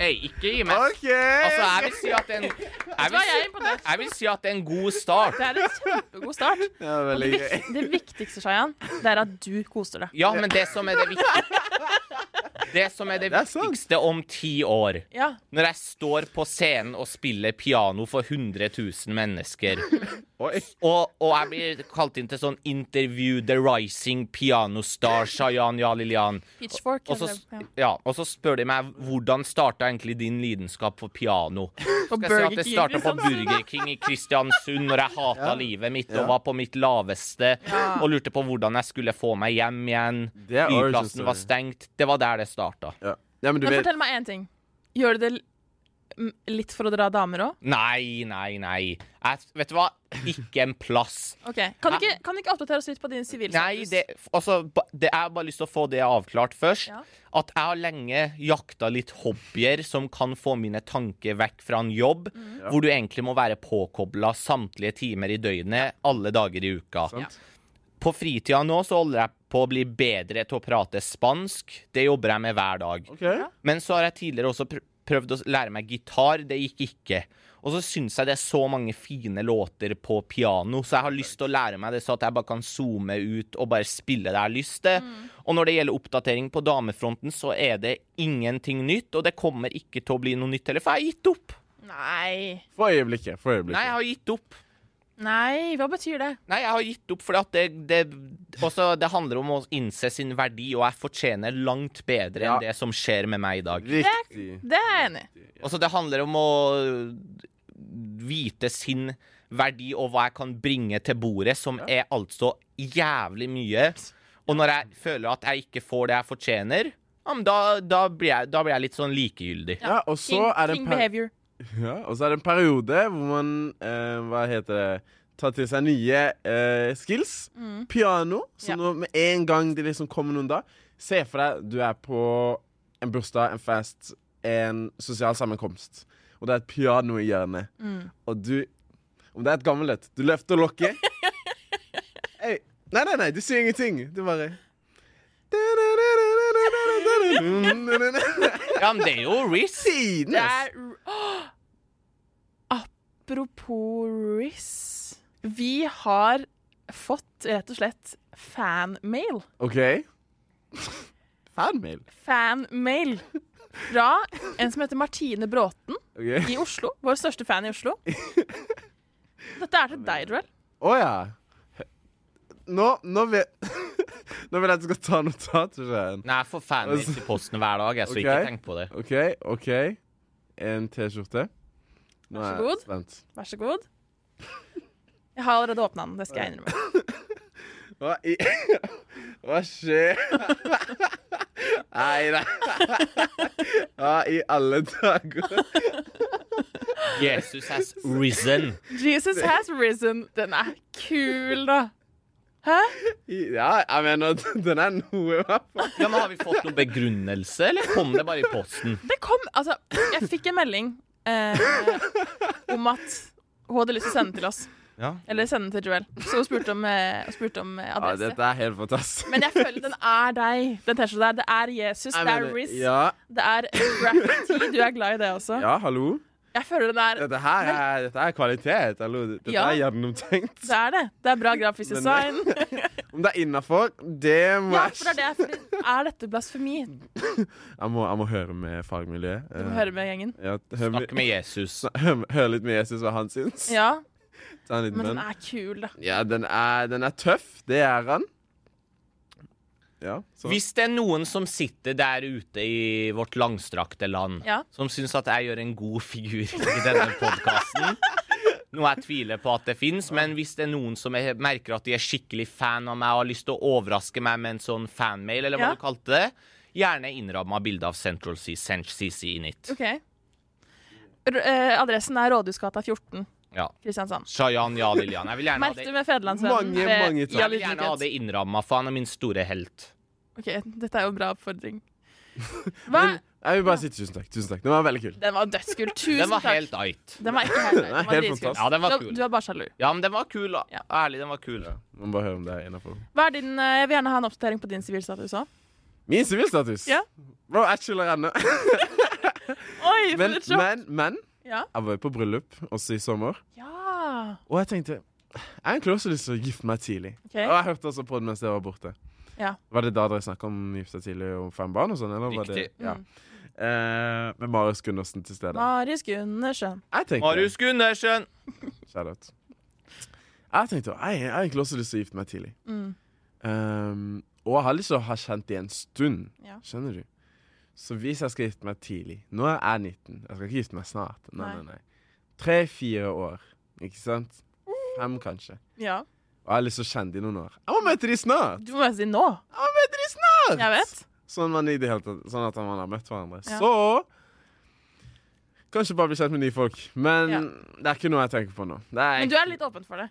Speaker 3: Hey, ikke gi meg
Speaker 2: OK.
Speaker 3: Altså, jeg vil si at det er en jeg vil,
Speaker 1: jeg
Speaker 3: si, jeg vil si at det er en god start.
Speaker 1: Det er en kjempegod start.
Speaker 2: Veldig
Speaker 1: det,
Speaker 2: gøy.
Speaker 1: vik det viktigste, Shayan, det er at du koser deg.
Speaker 3: Ja, men det som er det viktige Det som er det
Speaker 2: Det er sant.
Speaker 3: viktigste om ti år,
Speaker 1: Ja.
Speaker 3: når jeg står på scenen og spiller piano for 100 000 mennesker. Og, og jeg blir kalt inn til sånn interview The Rising Piano Star Shayan Ja Lilian.
Speaker 1: Pitchfork.
Speaker 3: Og så,
Speaker 1: ja.
Speaker 3: og så spør de meg hvordan starta egentlig din lidenskap for piano. Skal jeg si at det starta på
Speaker 1: liksom.
Speaker 3: Burger King i Kristiansund når jeg hata
Speaker 2: Ja.
Speaker 3: livet mitt og var på mitt laveste og lurte på hvordan jeg skulle få meg hjem igjen. Flyplassen var stengt. Det var der det starta.
Speaker 2: Ja. ja, men du
Speaker 1: Men
Speaker 2: vet
Speaker 1: fortell meg én ting. Gjør det det litt for å dra damer òg?
Speaker 3: Nei, nei, nei. Jeg, vet du hva? Ikke en plass.
Speaker 1: Ok. Kan du ikke, kan du ikke oppdatere oss litt på din sivilstatus?
Speaker 3: Nei, det, altså, det, jeg har bare lyst til å få det avklart først.
Speaker 1: Ja.
Speaker 3: At jeg har lenge jakta litt hobbyer som kan få mine tanker vekk fra en jobb,
Speaker 1: Mm.
Speaker 3: hvor du egentlig må være påkobla samtlige timer i døgnet, alle dager i uka.
Speaker 2: Sant?
Speaker 3: På fritida nå så holder jeg på å bli bedre til å prate spansk. Det jobber jeg med hver dag.
Speaker 2: OK.
Speaker 3: Men så har jeg tidligere også pr prøvd å lære meg gitar. Det gikk ikke. Og så syns jeg det er så mange fine låter på piano, så jeg har lyst til å lære meg det så at jeg bare kan zoome ut og bare spille det jeg har lyst til. Og når det gjelder oppdatering på damefronten, så er det ingenting nytt, og det kommer ikke til å bli noe nytt heller, for jeg har gitt opp.
Speaker 1: Nei.
Speaker 2: For øyeblikket. For øyeblikket.
Speaker 3: Nei, jeg har gitt opp.
Speaker 1: Nei, hva betyr det?
Speaker 3: Nei, jeg har gitt opp fordi at det, det, også, det handler om å innse sin verdi, og jeg fortjener langt bedre
Speaker 2: Ja.
Speaker 3: enn det som skjer med meg i dag.
Speaker 2: Riktig.
Speaker 1: Det er jeg enig i.
Speaker 3: Ja. det handler om å vite sin verdi og hva jeg kan bringe til bordet, som er altså jævlig mye. Og når jeg føler at jeg ikke får det jeg fortjener, da, da, blir jeg, da blir jeg litt sånn likegyldig.
Speaker 2: Ja, og så
Speaker 1: King,
Speaker 2: er det
Speaker 1: king behavior.
Speaker 2: Ja, og så er det en periode hvor man eh, Hva heter det Tar til seg nye eh, skills. Piano. Så
Speaker 1: Ja.
Speaker 2: nå med en gang det liksom kommer noen da Se for deg du er på en bursdag, en fest, en sosial sammenkomst. Og det er et piano i hjørnet. Og du Om det er et gammelt et, du løfter lokket. Hey. Nei, nei, nei, du sier ingenting. Du bare
Speaker 3: Ja, men det er jo Riz.
Speaker 1: Det
Speaker 2: Tidenes!
Speaker 1: Apropos Riz. Vi har fått rett og slett fanmail.
Speaker 2: OK. Fanmail.
Speaker 1: Fanmail fra en som heter Martine Bråten
Speaker 2: okay.
Speaker 1: i Oslo. Vår største fan i Oslo. Dette er til deg, Joel.
Speaker 2: Å ja. Nå, nå vil Nå vil jeg at du skal ta notat. tror jeg.
Speaker 3: Nei, jeg får fanmail til posten hver dag, jeg, så
Speaker 2: okay.
Speaker 3: ikke tenk på det.
Speaker 2: OK, OK. En T-skjorte.
Speaker 1: Vær så god.
Speaker 2: spent.
Speaker 1: Vær så god. Jeg har allerede åpna den, det skal jeg innrømme.
Speaker 2: Hva i Hva skjer? Nei, nei. Hva i alle dager?
Speaker 3: Jesus has risen.
Speaker 1: Jesus has risen. Den er kul, da. Hæ?
Speaker 2: Ja, jeg mener den er noe, i hvert fall.
Speaker 3: Ja, men Har vi fått noen begrunnelse, eller kom det bare i posten?
Speaker 1: Det kom Altså, jeg fikk en melding eh, om at hun hadde lyst til å sende til oss.
Speaker 3: Ja.
Speaker 1: Eller sende til Joel. Så hun spurte om, eh, hun spurte om eh,
Speaker 2: Ja,
Speaker 1: adresse.
Speaker 2: dette er helt fantastisk.
Speaker 1: Men jeg føler den er deg. Den T-skjorta der. Det er Jesus,
Speaker 2: Jeg
Speaker 1: det er
Speaker 2: mener,
Speaker 1: Riz,
Speaker 2: Ja,
Speaker 1: det er graffiti. Du er glad i det også?
Speaker 2: ja, hallo?
Speaker 1: Jeg føler den er
Speaker 2: Dette her er, dette er kvalitet. Hallo. Dette
Speaker 1: Ja.
Speaker 2: er gjennomtenkt.
Speaker 1: Det er det. Det er bra grafisk
Speaker 2: Men-
Speaker 1: design.
Speaker 2: Om det er innafor, det må
Speaker 1: Ja,
Speaker 2: jeg
Speaker 1: for det er det. Fordi er dette blasfemi?
Speaker 2: Jeg må, jeg må høre med fagmiljøet.
Speaker 1: Du må høre med gjengen.
Speaker 2: Ja, hør,
Speaker 3: Snakke med Jesus.
Speaker 2: hør, hør litt med Jesus hva han syns.
Speaker 1: Ja,
Speaker 2: Ta en liten
Speaker 1: men den
Speaker 2: bønn.
Speaker 1: er kul, da.
Speaker 2: Ja, den er, den er tøff. Det er han. Ja, så.
Speaker 3: Hvis det er noen som sitter der ute i vårt langstrakte land,
Speaker 1: Ja.
Speaker 3: som syns at jeg gjør en god figur i denne podkasten Noe jeg tviler på at det fins, men hvis det er noen som er, merker at de er skikkelig fan av meg og har lyst til å overraske meg med en sånn fanmail, eller hva
Speaker 1: Ja.
Speaker 3: du kalte det, gjerne innramma bilde av Central C, Sench CC in it.
Speaker 1: OK. R eh, adressen er Rådhusgata 14,
Speaker 3: Ja.
Speaker 1: Kristiansand.
Speaker 3: Shayan Ja Lillian. Jeg vil gjerne ha
Speaker 1: det
Speaker 3: det.
Speaker 2: Mange, mange
Speaker 3: jeg vil gjerne ha det innramma, for han er min store helt.
Speaker 1: OK, dette er jo bra oppfordring. Hva?
Speaker 2: Men jeg vil bare si tusen takk. Tusen takk. Den var veldig kul.
Speaker 1: Den var dødskul. Tusen
Speaker 3: Den var helt ait.
Speaker 1: Den var ikke helt
Speaker 2: Den
Speaker 1: Den var
Speaker 2: helt fantastisk.
Speaker 3: Ja, den var kul.
Speaker 1: du er bare sjalu.
Speaker 3: Ja, men den var kul, da.
Speaker 1: Ja.
Speaker 3: Ærlig, den var kul.
Speaker 2: Må bare høre om det er innafor.
Speaker 1: Eh, Jeg vil gjerne ha en oppdatering på din sivilstatus òg.
Speaker 2: Min sivilstatus?
Speaker 1: Ja.
Speaker 2: Bro, jeg chiller ennå.
Speaker 1: Oi, for
Speaker 2: Men,
Speaker 1: et sjokk!
Speaker 2: men, men
Speaker 1: Ja.
Speaker 2: jeg var jo på bryllup også i sommer.
Speaker 1: ja.
Speaker 2: Og jeg tenkte Jeg har egentlig også lyst til å gifte meg tidlig.
Speaker 1: Okay.
Speaker 2: Og jeg hørte også på det mens jeg var borte.
Speaker 1: Ja.
Speaker 2: Var det da dere snakka om gifte seg tidlig og fem barn og sånn? Eller var det,
Speaker 3: Riktig.
Speaker 2: ja.
Speaker 1: Mm.
Speaker 2: eh, med Marius Gundersen til stede.
Speaker 1: Marius Gundersen.
Speaker 3: Marius Gundersen!
Speaker 2: Shout out. Jeg tenkte jeg, jeg har egentlig også lyst til å gifte meg tidlig.
Speaker 1: Mm.
Speaker 2: Um, og jeg har lyst til å ha kjent det en stund.
Speaker 1: Ja.
Speaker 2: Skjønner du? Så hvis jeg skal gifte meg tidlig Nå er jeg 19. Jeg skal ikke gifte meg snart. Nei.
Speaker 1: nei,
Speaker 2: nei. Tre-fire år. Ikke sant? Fem, kanskje.
Speaker 1: ja.
Speaker 2: Og jeg har lyst til å kjenne dem noen år. Jeg må møte dem snart!
Speaker 1: Du må si nå.
Speaker 2: Jeg må møte de snart!
Speaker 1: Jeg vet.
Speaker 2: Sånn, man i det hele tatt, sånn at man har møtt hverandre.
Speaker 1: Ja.
Speaker 2: Så Kanskje bare bli kjent med nye folk. Men
Speaker 1: Ja.
Speaker 2: det er ikke noe jeg tenker på nå. Det er
Speaker 1: Men du er litt åpen for det.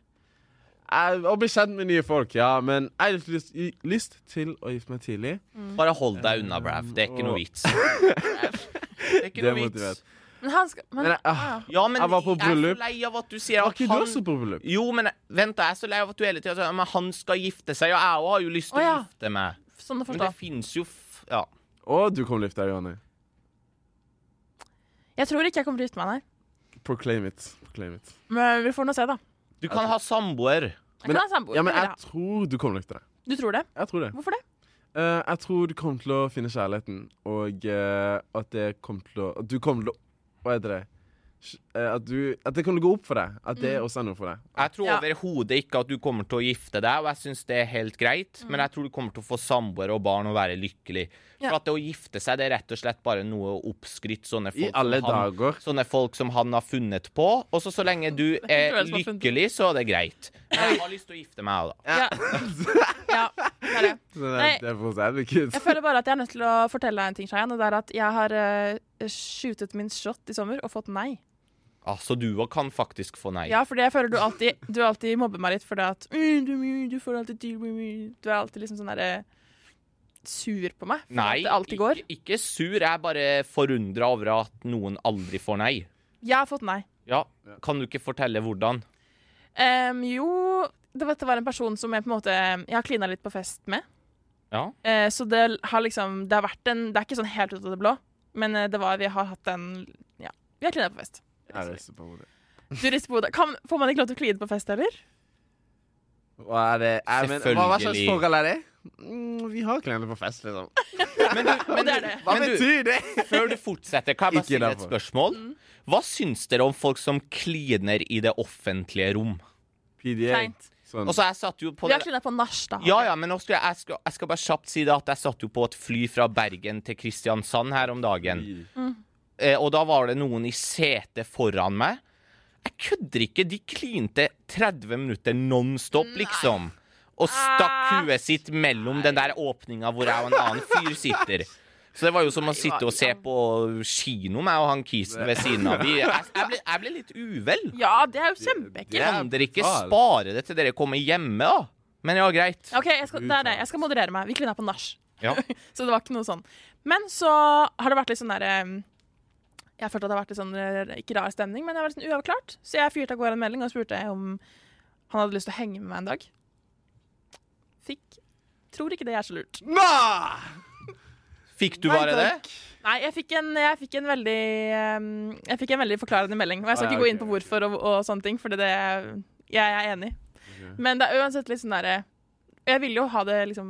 Speaker 2: jeg, Å bli kjent med nye folk, ja. Men jeg har lyst, lyst til å gifte meg tidlig.
Speaker 3: Bare hold deg unna, Brav. Det er ikke noe vits. Det er ikke noe vits.
Speaker 1: Men han skal men,
Speaker 2: Men ah.
Speaker 1: ah, ja.
Speaker 3: Ja, men
Speaker 2: Jeg var på
Speaker 3: er
Speaker 2: bryllup.
Speaker 3: så lei av at du sier
Speaker 2: Var
Speaker 3: at
Speaker 2: ikke du også på bryllup?
Speaker 3: Jo, men vent, da, jeg er så lei av at du hele tida sier men han skal gifte seg, og jeg òg har jo lyst til
Speaker 1: Å, ja.
Speaker 3: å gifte meg.
Speaker 1: Sånn
Speaker 3: Men det fins jo f Ja.
Speaker 2: Å, du kommer til å gifte deg, Johanne.
Speaker 1: Jeg tror ikke jeg kommer til å gifte meg, nei.
Speaker 2: Proclaim it. Proclaim it.
Speaker 1: Men vi får nå se, da.
Speaker 3: Du kan ha samboer.
Speaker 1: Jeg kan ha samboer.
Speaker 2: Ja, men jeg tror du kommer til å gifte deg.
Speaker 1: Du tror det?
Speaker 2: Jeg tror det.
Speaker 1: Hvorfor det?
Speaker 2: Uh, jeg tror du kommer til å finne kjærligheten, og uh, at det kommer til å At du kommer til å Hva heter det? Eh, at, du, at det kommer til å gå opp for deg. At det
Speaker 1: Mm.
Speaker 2: også er noe for deg.
Speaker 3: Jeg tror
Speaker 1: Ja.
Speaker 3: overhodet ikke at du kommer til å gifte deg, og jeg syns det er helt greit. Men jeg tror du kommer til å få samboer og barn og være lykkelig. For at det å gifte seg, det er rett og slett bare noe oppskrytt. Sånne folk,
Speaker 2: I alle
Speaker 3: han,
Speaker 2: dager.
Speaker 3: sånne folk som han har funnet på. Og så så lenge du
Speaker 1: er
Speaker 3: lykkelig, så er det greit. Men jeg har lyst til å gifte meg òg, da.
Speaker 1: Ja. ja, det er det. Nei. Jeg føler bare at jeg er nødt til å fortelle deg en ting, Shayan. Og det er at jeg har uh, shootet min shot i sommer og fått nei.
Speaker 3: Altså, du òg kan faktisk få nei.
Speaker 1: Ja, for jeg føler du alltid Du alltid mobber meg litt for det at «Mm, du, du får alltid til Du er alltid liksom sånn derre sur på meg. For
Speaker 3: Nei,
Speaker 1: at det alltid går.
Speaker 3: ikke, ikke sur. Jeg er bare forundra over at noen aldri får nei.
Speaker 1: Jeg har fått nei.
Speaker 3: Ja, Kan du ikke fortelle hvordan?
Speaker 1: Um, jo, det, var- det var en person som jeg på en måte Jeg har klina litt på fest med.
Speaker 3: Ja.
Speaker 1: Uh, så det har liksom Det har vært en Det er ikke sånn helt ut av det blå, men eh, det var Vi har hatt en Ja, vi har klina på fest.
Speaker 2: Jeg rister på hodet.
Speaker 1: Du rister på hodet. Kan- Får man ikke lov til å kline på fest heller?
Speaker 2: Hva er det? Eh, men, hva, hva slags forhold er det? Mm, vi har klærne på fest, liksom.
Speaker 3: Men, du, men,
Speaker 1: det er det.
Speaker 2: Hva
Speaker 3: men du,
Speaker 2: betyr det?
Speaker 3: før du fortsetter, kan jeg bare
Speaker 2: Ikke
Speaker 3: stille et spørsmål? Hva syns dere om folk som kliner i det offentlige rom?
Speaker 2: PDA.
Speaker 1: Kleint.
Speaker 2: Sånn.
Speaker 3: Og så jeg satt jo på
Speaker 1: Vi har
Speaker 3: det
Speaker 1: klina på nach, da.
Speaker 3: ja, ja, men nå skal jeg, jeg, skal, jeg skal bare kjapt si det at jeg satt jo på et fly fra Bergen til Kristiansand her om dagen. Eh, og da var det noen i setet foran meg. Jeg kødder ikke. De klinte 30 minutter non stop, liksom. Og stakk
Speaker 1: Ah.
Speaker 3: huet sitt mellom den der åpninga hvor jeg og en annen fyr sitter. Så det var jo som å sitte og se på kino, meg og han kisen ved siden av. Jeg, jeg, ble, jeg ble litt uvel.
Speaker 1: Ja, det er jo kjempeekkelt.
Speaker 3: Kan dere ikke spare det til dere kommer hjemme, da? Men ja, greit.
Speaker 1: OK, jeg skal, det er det. Jeg skal moderere meg. Vi klina på nach.
Speaker 3: Ja.
Speaker 1: Så det var ikke noe sånn. Men så har det vært litt sånn derre Jeg følte at det har vært litt sånn eh, ikke rar stemning, men det var litt sånn uavklart. Så jeg fyrte av gårde en melding og spurte om han hadde lyst til å henge med meg en dag. Fikk Tror ikke det er så lurt.
Speaker 2: Nah!
Speaker 3: Fikk du
Speaker 2: Nei,
Speaker 3: bare det?
Speaker 1: Nei, jeg fikk en, jeg fikk en veldig Jeg fikk en veldig forklarende melding. Og jeg skal
Speaker 2: Ah, ja,
Speaker 1: ikke gå inn på hvorfor og, og sånne ting, for det, jeg er enig. Men det er uansett litt sånn derre Jeg ville jo ha det liksom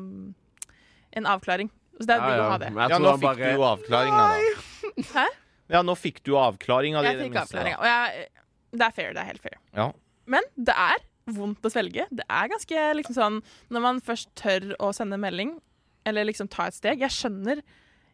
Speaker 1: En avklaring. Så det er vil jo ha det.
Speaker 2: Men jeg
Speaker 3: Ja, nå
Speaker 2: han
Speaker 3: fikk du jo avklaringa, da.
Speaker 1: Hæ?
Speaker 3: Ja, nå fikk du avklaringa di.
Speaker 1: Jeg
Speaker 3: i det
Speaker 1: fikk
Speaker 3: minste,
Speaker 1: avklaringa. Og jeg, det er fair. Det er helt fair.
Speaker 3: Ja.
Speaker 1: Men det er vondt å svelge. Det er ganske liksom sånn Når man først tør å sende melding, eller liksom ta et steg Jeg skjønner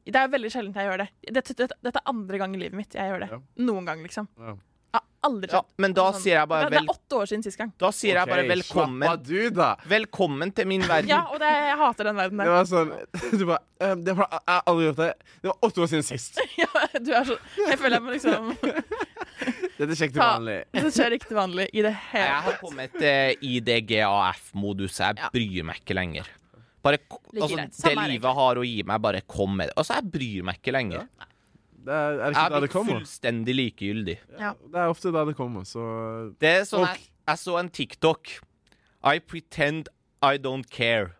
Speaker 1: Det er veldig sjelden jeg gjør det. Dette, dette, dette er andre gang i livet mitt jeg gjør det.
Speaker 2: Ja.
Speaker 1: Noen gang, liksom.
Speaker 2: Ja.
Speaker 1: Jeg har aldri
Speaker 3: Ja, men da
Speaker 1: Sånn.
Speaker 3: sier jeg bare
Speaker 1: det, det er åtte år siden sist gang.
Speaker 3: Da sier jeg bare velkommen
Speaker 2: du, da.
Speaker 3: Velkommen til min verden.
Speaker 1: Ja, og det, jeg hater den verden der.
Speaker 2: Det var sånn Du bare um, det var, Jeg har aldri gjort det. Det var åtte år siden sist.
Speaker 1: Ja, du er så Jeg føler jeg må liksom
Speaker 2: Dette er til vanlig.
Speaker 1: Det skjer ikke til vanlig i det hele Jeg
Speaker 3: har kommet til IDGAF-modus. Jeg bryr meg ikke lenger. Bare, altså, det livet har å gi meg, bare kom med det. Altså, jeg bryr meg ikke lenger.
Speaker 2: Det er, er
Speaker 3: Jeg
Speaker 2: ikke
Speaker 3: er blitt fullstendig likegyldig.
Speaker 1: Ja.
Speaker 2: Det er ofte da det kommer, så
Speaker 3: Det er sånn jeg, jeg så en TikTok. I pretend I don't care.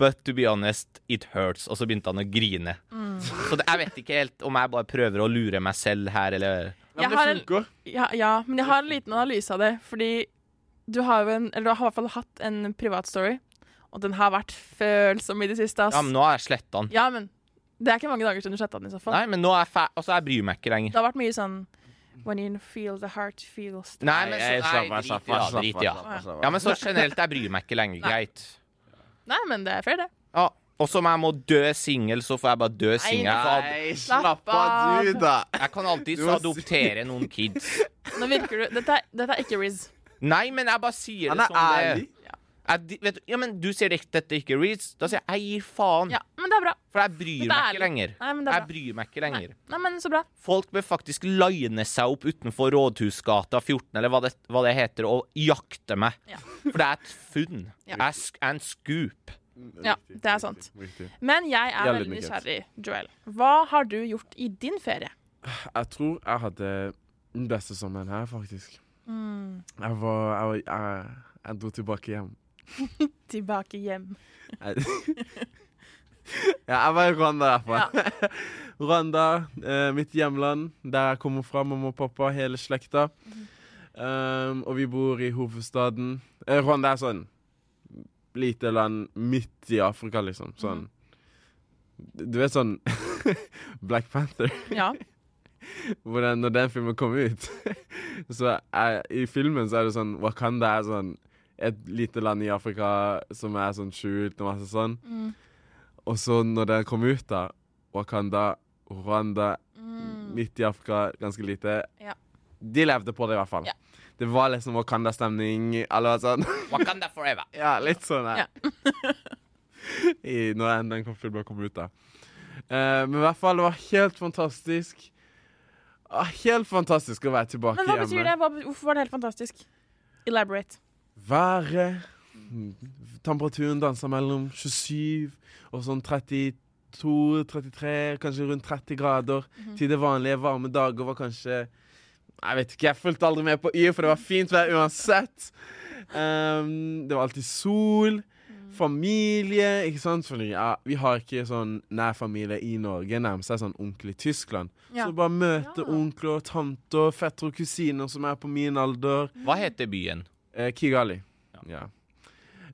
Speaker 3: But to be honest, it hurts. Og så begynte han å grine.
Speaker 1: Mm.
Speaker 3: Så det, jeg vet ikke helt om jeg bare prøver å lure meg selv her, eller
Speaker 2: Ja, men
Speaker 1: det
Speaker 2: det
Speaker 1: en-
Speaker 2: funker.
Speaker 1: Ja, ja, men jeg har en liten analyse av det, fordi du har jo en Eller du har i hvert fall hatt en privatstory, og den har vært følsom i det siste, ass.
Speaker 3: Ja, men nå har jeg sletta den.
Speaker 1: Ja, men det er ikke mange dager siden du sletta den i så fall.
Speaker 3: Nei, men nå er jeg. Altså, jeg bryr meg ikke lenger.
Speaker 1: Det har vært mye sånn When you feel the heart feels the
Speaker 3: Nei, men så,
Speaker 2: jeg
Speaker 3: nei, drit, ja, drit, ja, men så generelt, jeg bryr meg ikke lenger. Greit.
Speaker 1: Nei, men det er fair, det.
Speaker 3: Ja. Og som jeg må dø singel, så får jeg bare dø singel.
Speaker 2: Nei,
Speaker 1: Slapp
Speaker 2: slapp av, du, da.
Speaker 3: Jeg kan alltid
Speaker 2: Du må si-
Speaker 3: adoptere noen kids.
Speaker 1: Nå virker du Dette er, dette er ikke Riz.
Speaker 3: Nei, men jeg bare sier det
Speaker 2: er
Speaker 3: som det
Speaker 2: ærlig.
Speaker 3: Jeg, vet ja, men du sier det, dette er ikke Reeds. Da sier jeg jeg gir faen.
Speaker 1: Ja, men det er bra.
Speaker 3: For jeg bryr
Speaker 1: er
Speaker 3: meg ikke lenger.
Speaker 1: Nei, men det er
Speaker 3: Jeg bryr meg ikke lenger.
Speaker 1: Nei, men så bra.
Speaker 3: Folk bør faktisk line seg opp utenfor Rådhusgata 14, eller hva det, hva det heter, og jakte meg.
Speaker 1: Ja.
Speaker 3: For det er et funn.
Speaker 1: Ja.
Speaker 3: Jeg er er en scoop.
Speaker 1: Ja,
Speaker 2: Riktig,
Speaker 1: det er sant.
Speaker 2: riktig.
Speaker 1: Men jeg er veldig nysgjerrig, Joel. Hva har du gjort i din ferie?
Speaker 2: Jeg tror jeg hadde den beste sommeren her, faktisk. Jeg var Jeg, jeg, jeg dro tilbake hjem.
Speaker 1: Tilbake hjem.
Speaker 2: Ja, jeg var i Rwanda i hvert fall. Rwanda, eh, mitt hjemland, der jeg kommer fra, mamma og pappa, hele slekta. Um, og vi bor i hovedstaden. Eh, Rwanda er sånn lite land midt i Afrika, liksom. Sånn Du vet sånn Black Panther.
Speaker 1: Ja.
Speaker 2: Den, når den filmen kom ut, så er, i filmen så er det sånn Wakanda er sånn et lite land i Afrika som er sånn skjult og masse sånn.
Speaker 1: Mm.
Speaker 2: Og så når den kom ut, da Wakanda, Rwanda, midt i Afrika, ganske lite
Speaker 1: Mm. Ja.
Speaker 2: De levde på det, i hvert fall.
Speaker 1: Ja.
Speaker 2: Det var liksom Wakanda-stemning, eller noe sånn.
Speaker 3: Wakanda forever.
Speaker 2: ja, litt sånn.
Speaker 1: Ja.
Speaker 2: I, når den, den filmen kom ut, da. Uh, men i hvert fall, det var helt fantastisk. Uh, helt fantastisk å være tilbake hjemme.
Speaker 1: Men hva
Speaker 2: hjemme.
Speaker 1: betyr det? Hva, hvorfor var det helt fantastisk? Elaborate.
Speaker 2: Været Temperaturen danser mellom 27 og sånn 32-33, kanskje rundt 30 grader.
Speaker 1: Mhm.
Speaker 2: Til det vanlige varme dager var kanskje Jeg vet ikke, jeg fulgte aldri med på Y, for det var fint vær uansett. Um, det var alltid sol.
Speaker 1: Mm.
Speaker 2: Familie, ikke sant? Fordi, ja, vi har ikke sånn nær familie i Norge. Nærmest er sånn onkel i Tyskland.
Speaker 1: Ja.
Speaker 2: Så bare møte
Speaker 1: Ja.
Speaker 2: onkler, tanter, fettere og kusiner som er på min alder.
Speaker 3: Hva heter byen?
Speaker 2: Eh, Kigali. Ja.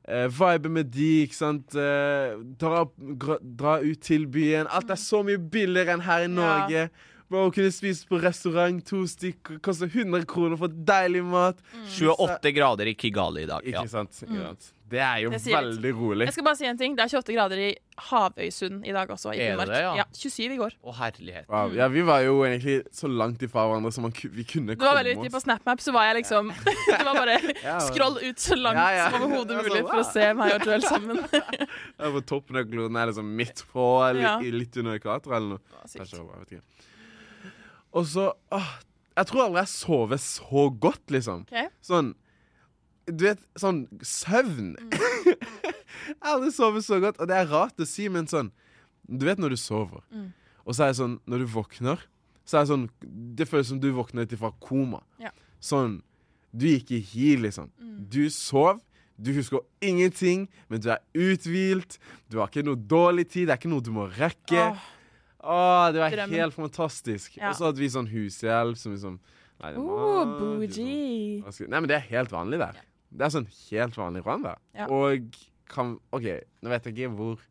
Speaker 2: Eh, vibe med de, ikke sant. Eh, dra, dra ut til byen. Alt er så mye billigere enn her i Norge. Bare å kunne spise på restaurant, to stykker, koster 100 kroner for deilig mat.
Speaker 3: 28 grader i Kigali i dag.
Speaker 2: Ikke
Speaker 3: Ja.
Speaker 2: sant? Ikke sant? Det er jo
Speaker 1: Mm. Det
Speaker 2: veldig rolig.
Speaker 1: Jeg skal bare si en ting. Det er 28 grader i Havøysund i dag også. I
Speaker 3: Er det
Speaker 1: Finnmark.
Speaker 3: det, ja?
Speaker 1: 27 i går.
Speaker 3: Å, herlighet.
Speaker 2: Wow. Ja, vi var jo egentlig så langt ifra hverandre som vi kunne vi oss.
Speaker 1: Det var veldig viktig. På. SnapMap så var jeg liksom Det var bare
Speaker 2: Ja,
Speaker 1: scroll ut så langt
Speaker 2: Ja, ja.
Speaker 1: som overhodet
Speaker 2: Det
Speaker 1: mulig
Speaker 2: sånn,
Speaker 1: for å se meg og Joel sammen.
Speaker 2: Ja, På toppen av kloden er liksom midt på, eller
Speaker 1: Ja.
Speaker 2: litt under ekvator eller noe. Det var sykt. Og så åh, Jeg tror aldri jeg sover så godt, liksom.
Speaker 1: Ok.
Speaker 2: Sånn Du vet, sånn søvn.
Speaker 1: Mm.
Speaker 2: jeg har aldri sovet så godt, og det er rart å si, men sånn Du vet når du sover,
Speaker 1: Mm.
Speaker 2: og så er det sånn Når du våkner, så er det sånn Det føles som du våkner ut fra koma.
Speaker 1: Ja.
Speaker 2: Sånn Du gikk i hi, liksom.
Speaker 1: Mm.
Speaker 2: Du sov. Du husker ingenting, men du er uthvilt. Du har ikke noe dårlig tid. Det er ikke noe du må rekke.
Speaker 1: Åh,
Speaker 2: Åh, det var
Speaker 1: Drømmen.
Speaker 2: helt fantastisk.
Speaker 1: Ja.
Speaker 2: Og så hadde vi sånn hushjelp som liksom Nei, det
Speaker 1: oh, bougie.
Speaker 2: hva Nei, men det er helt vanlig der. Det er sånn helt vanlig Rwanda.
Speaker 1: Ja.
Speaker 2: Og kan OK, nå vet jeg ikke hvor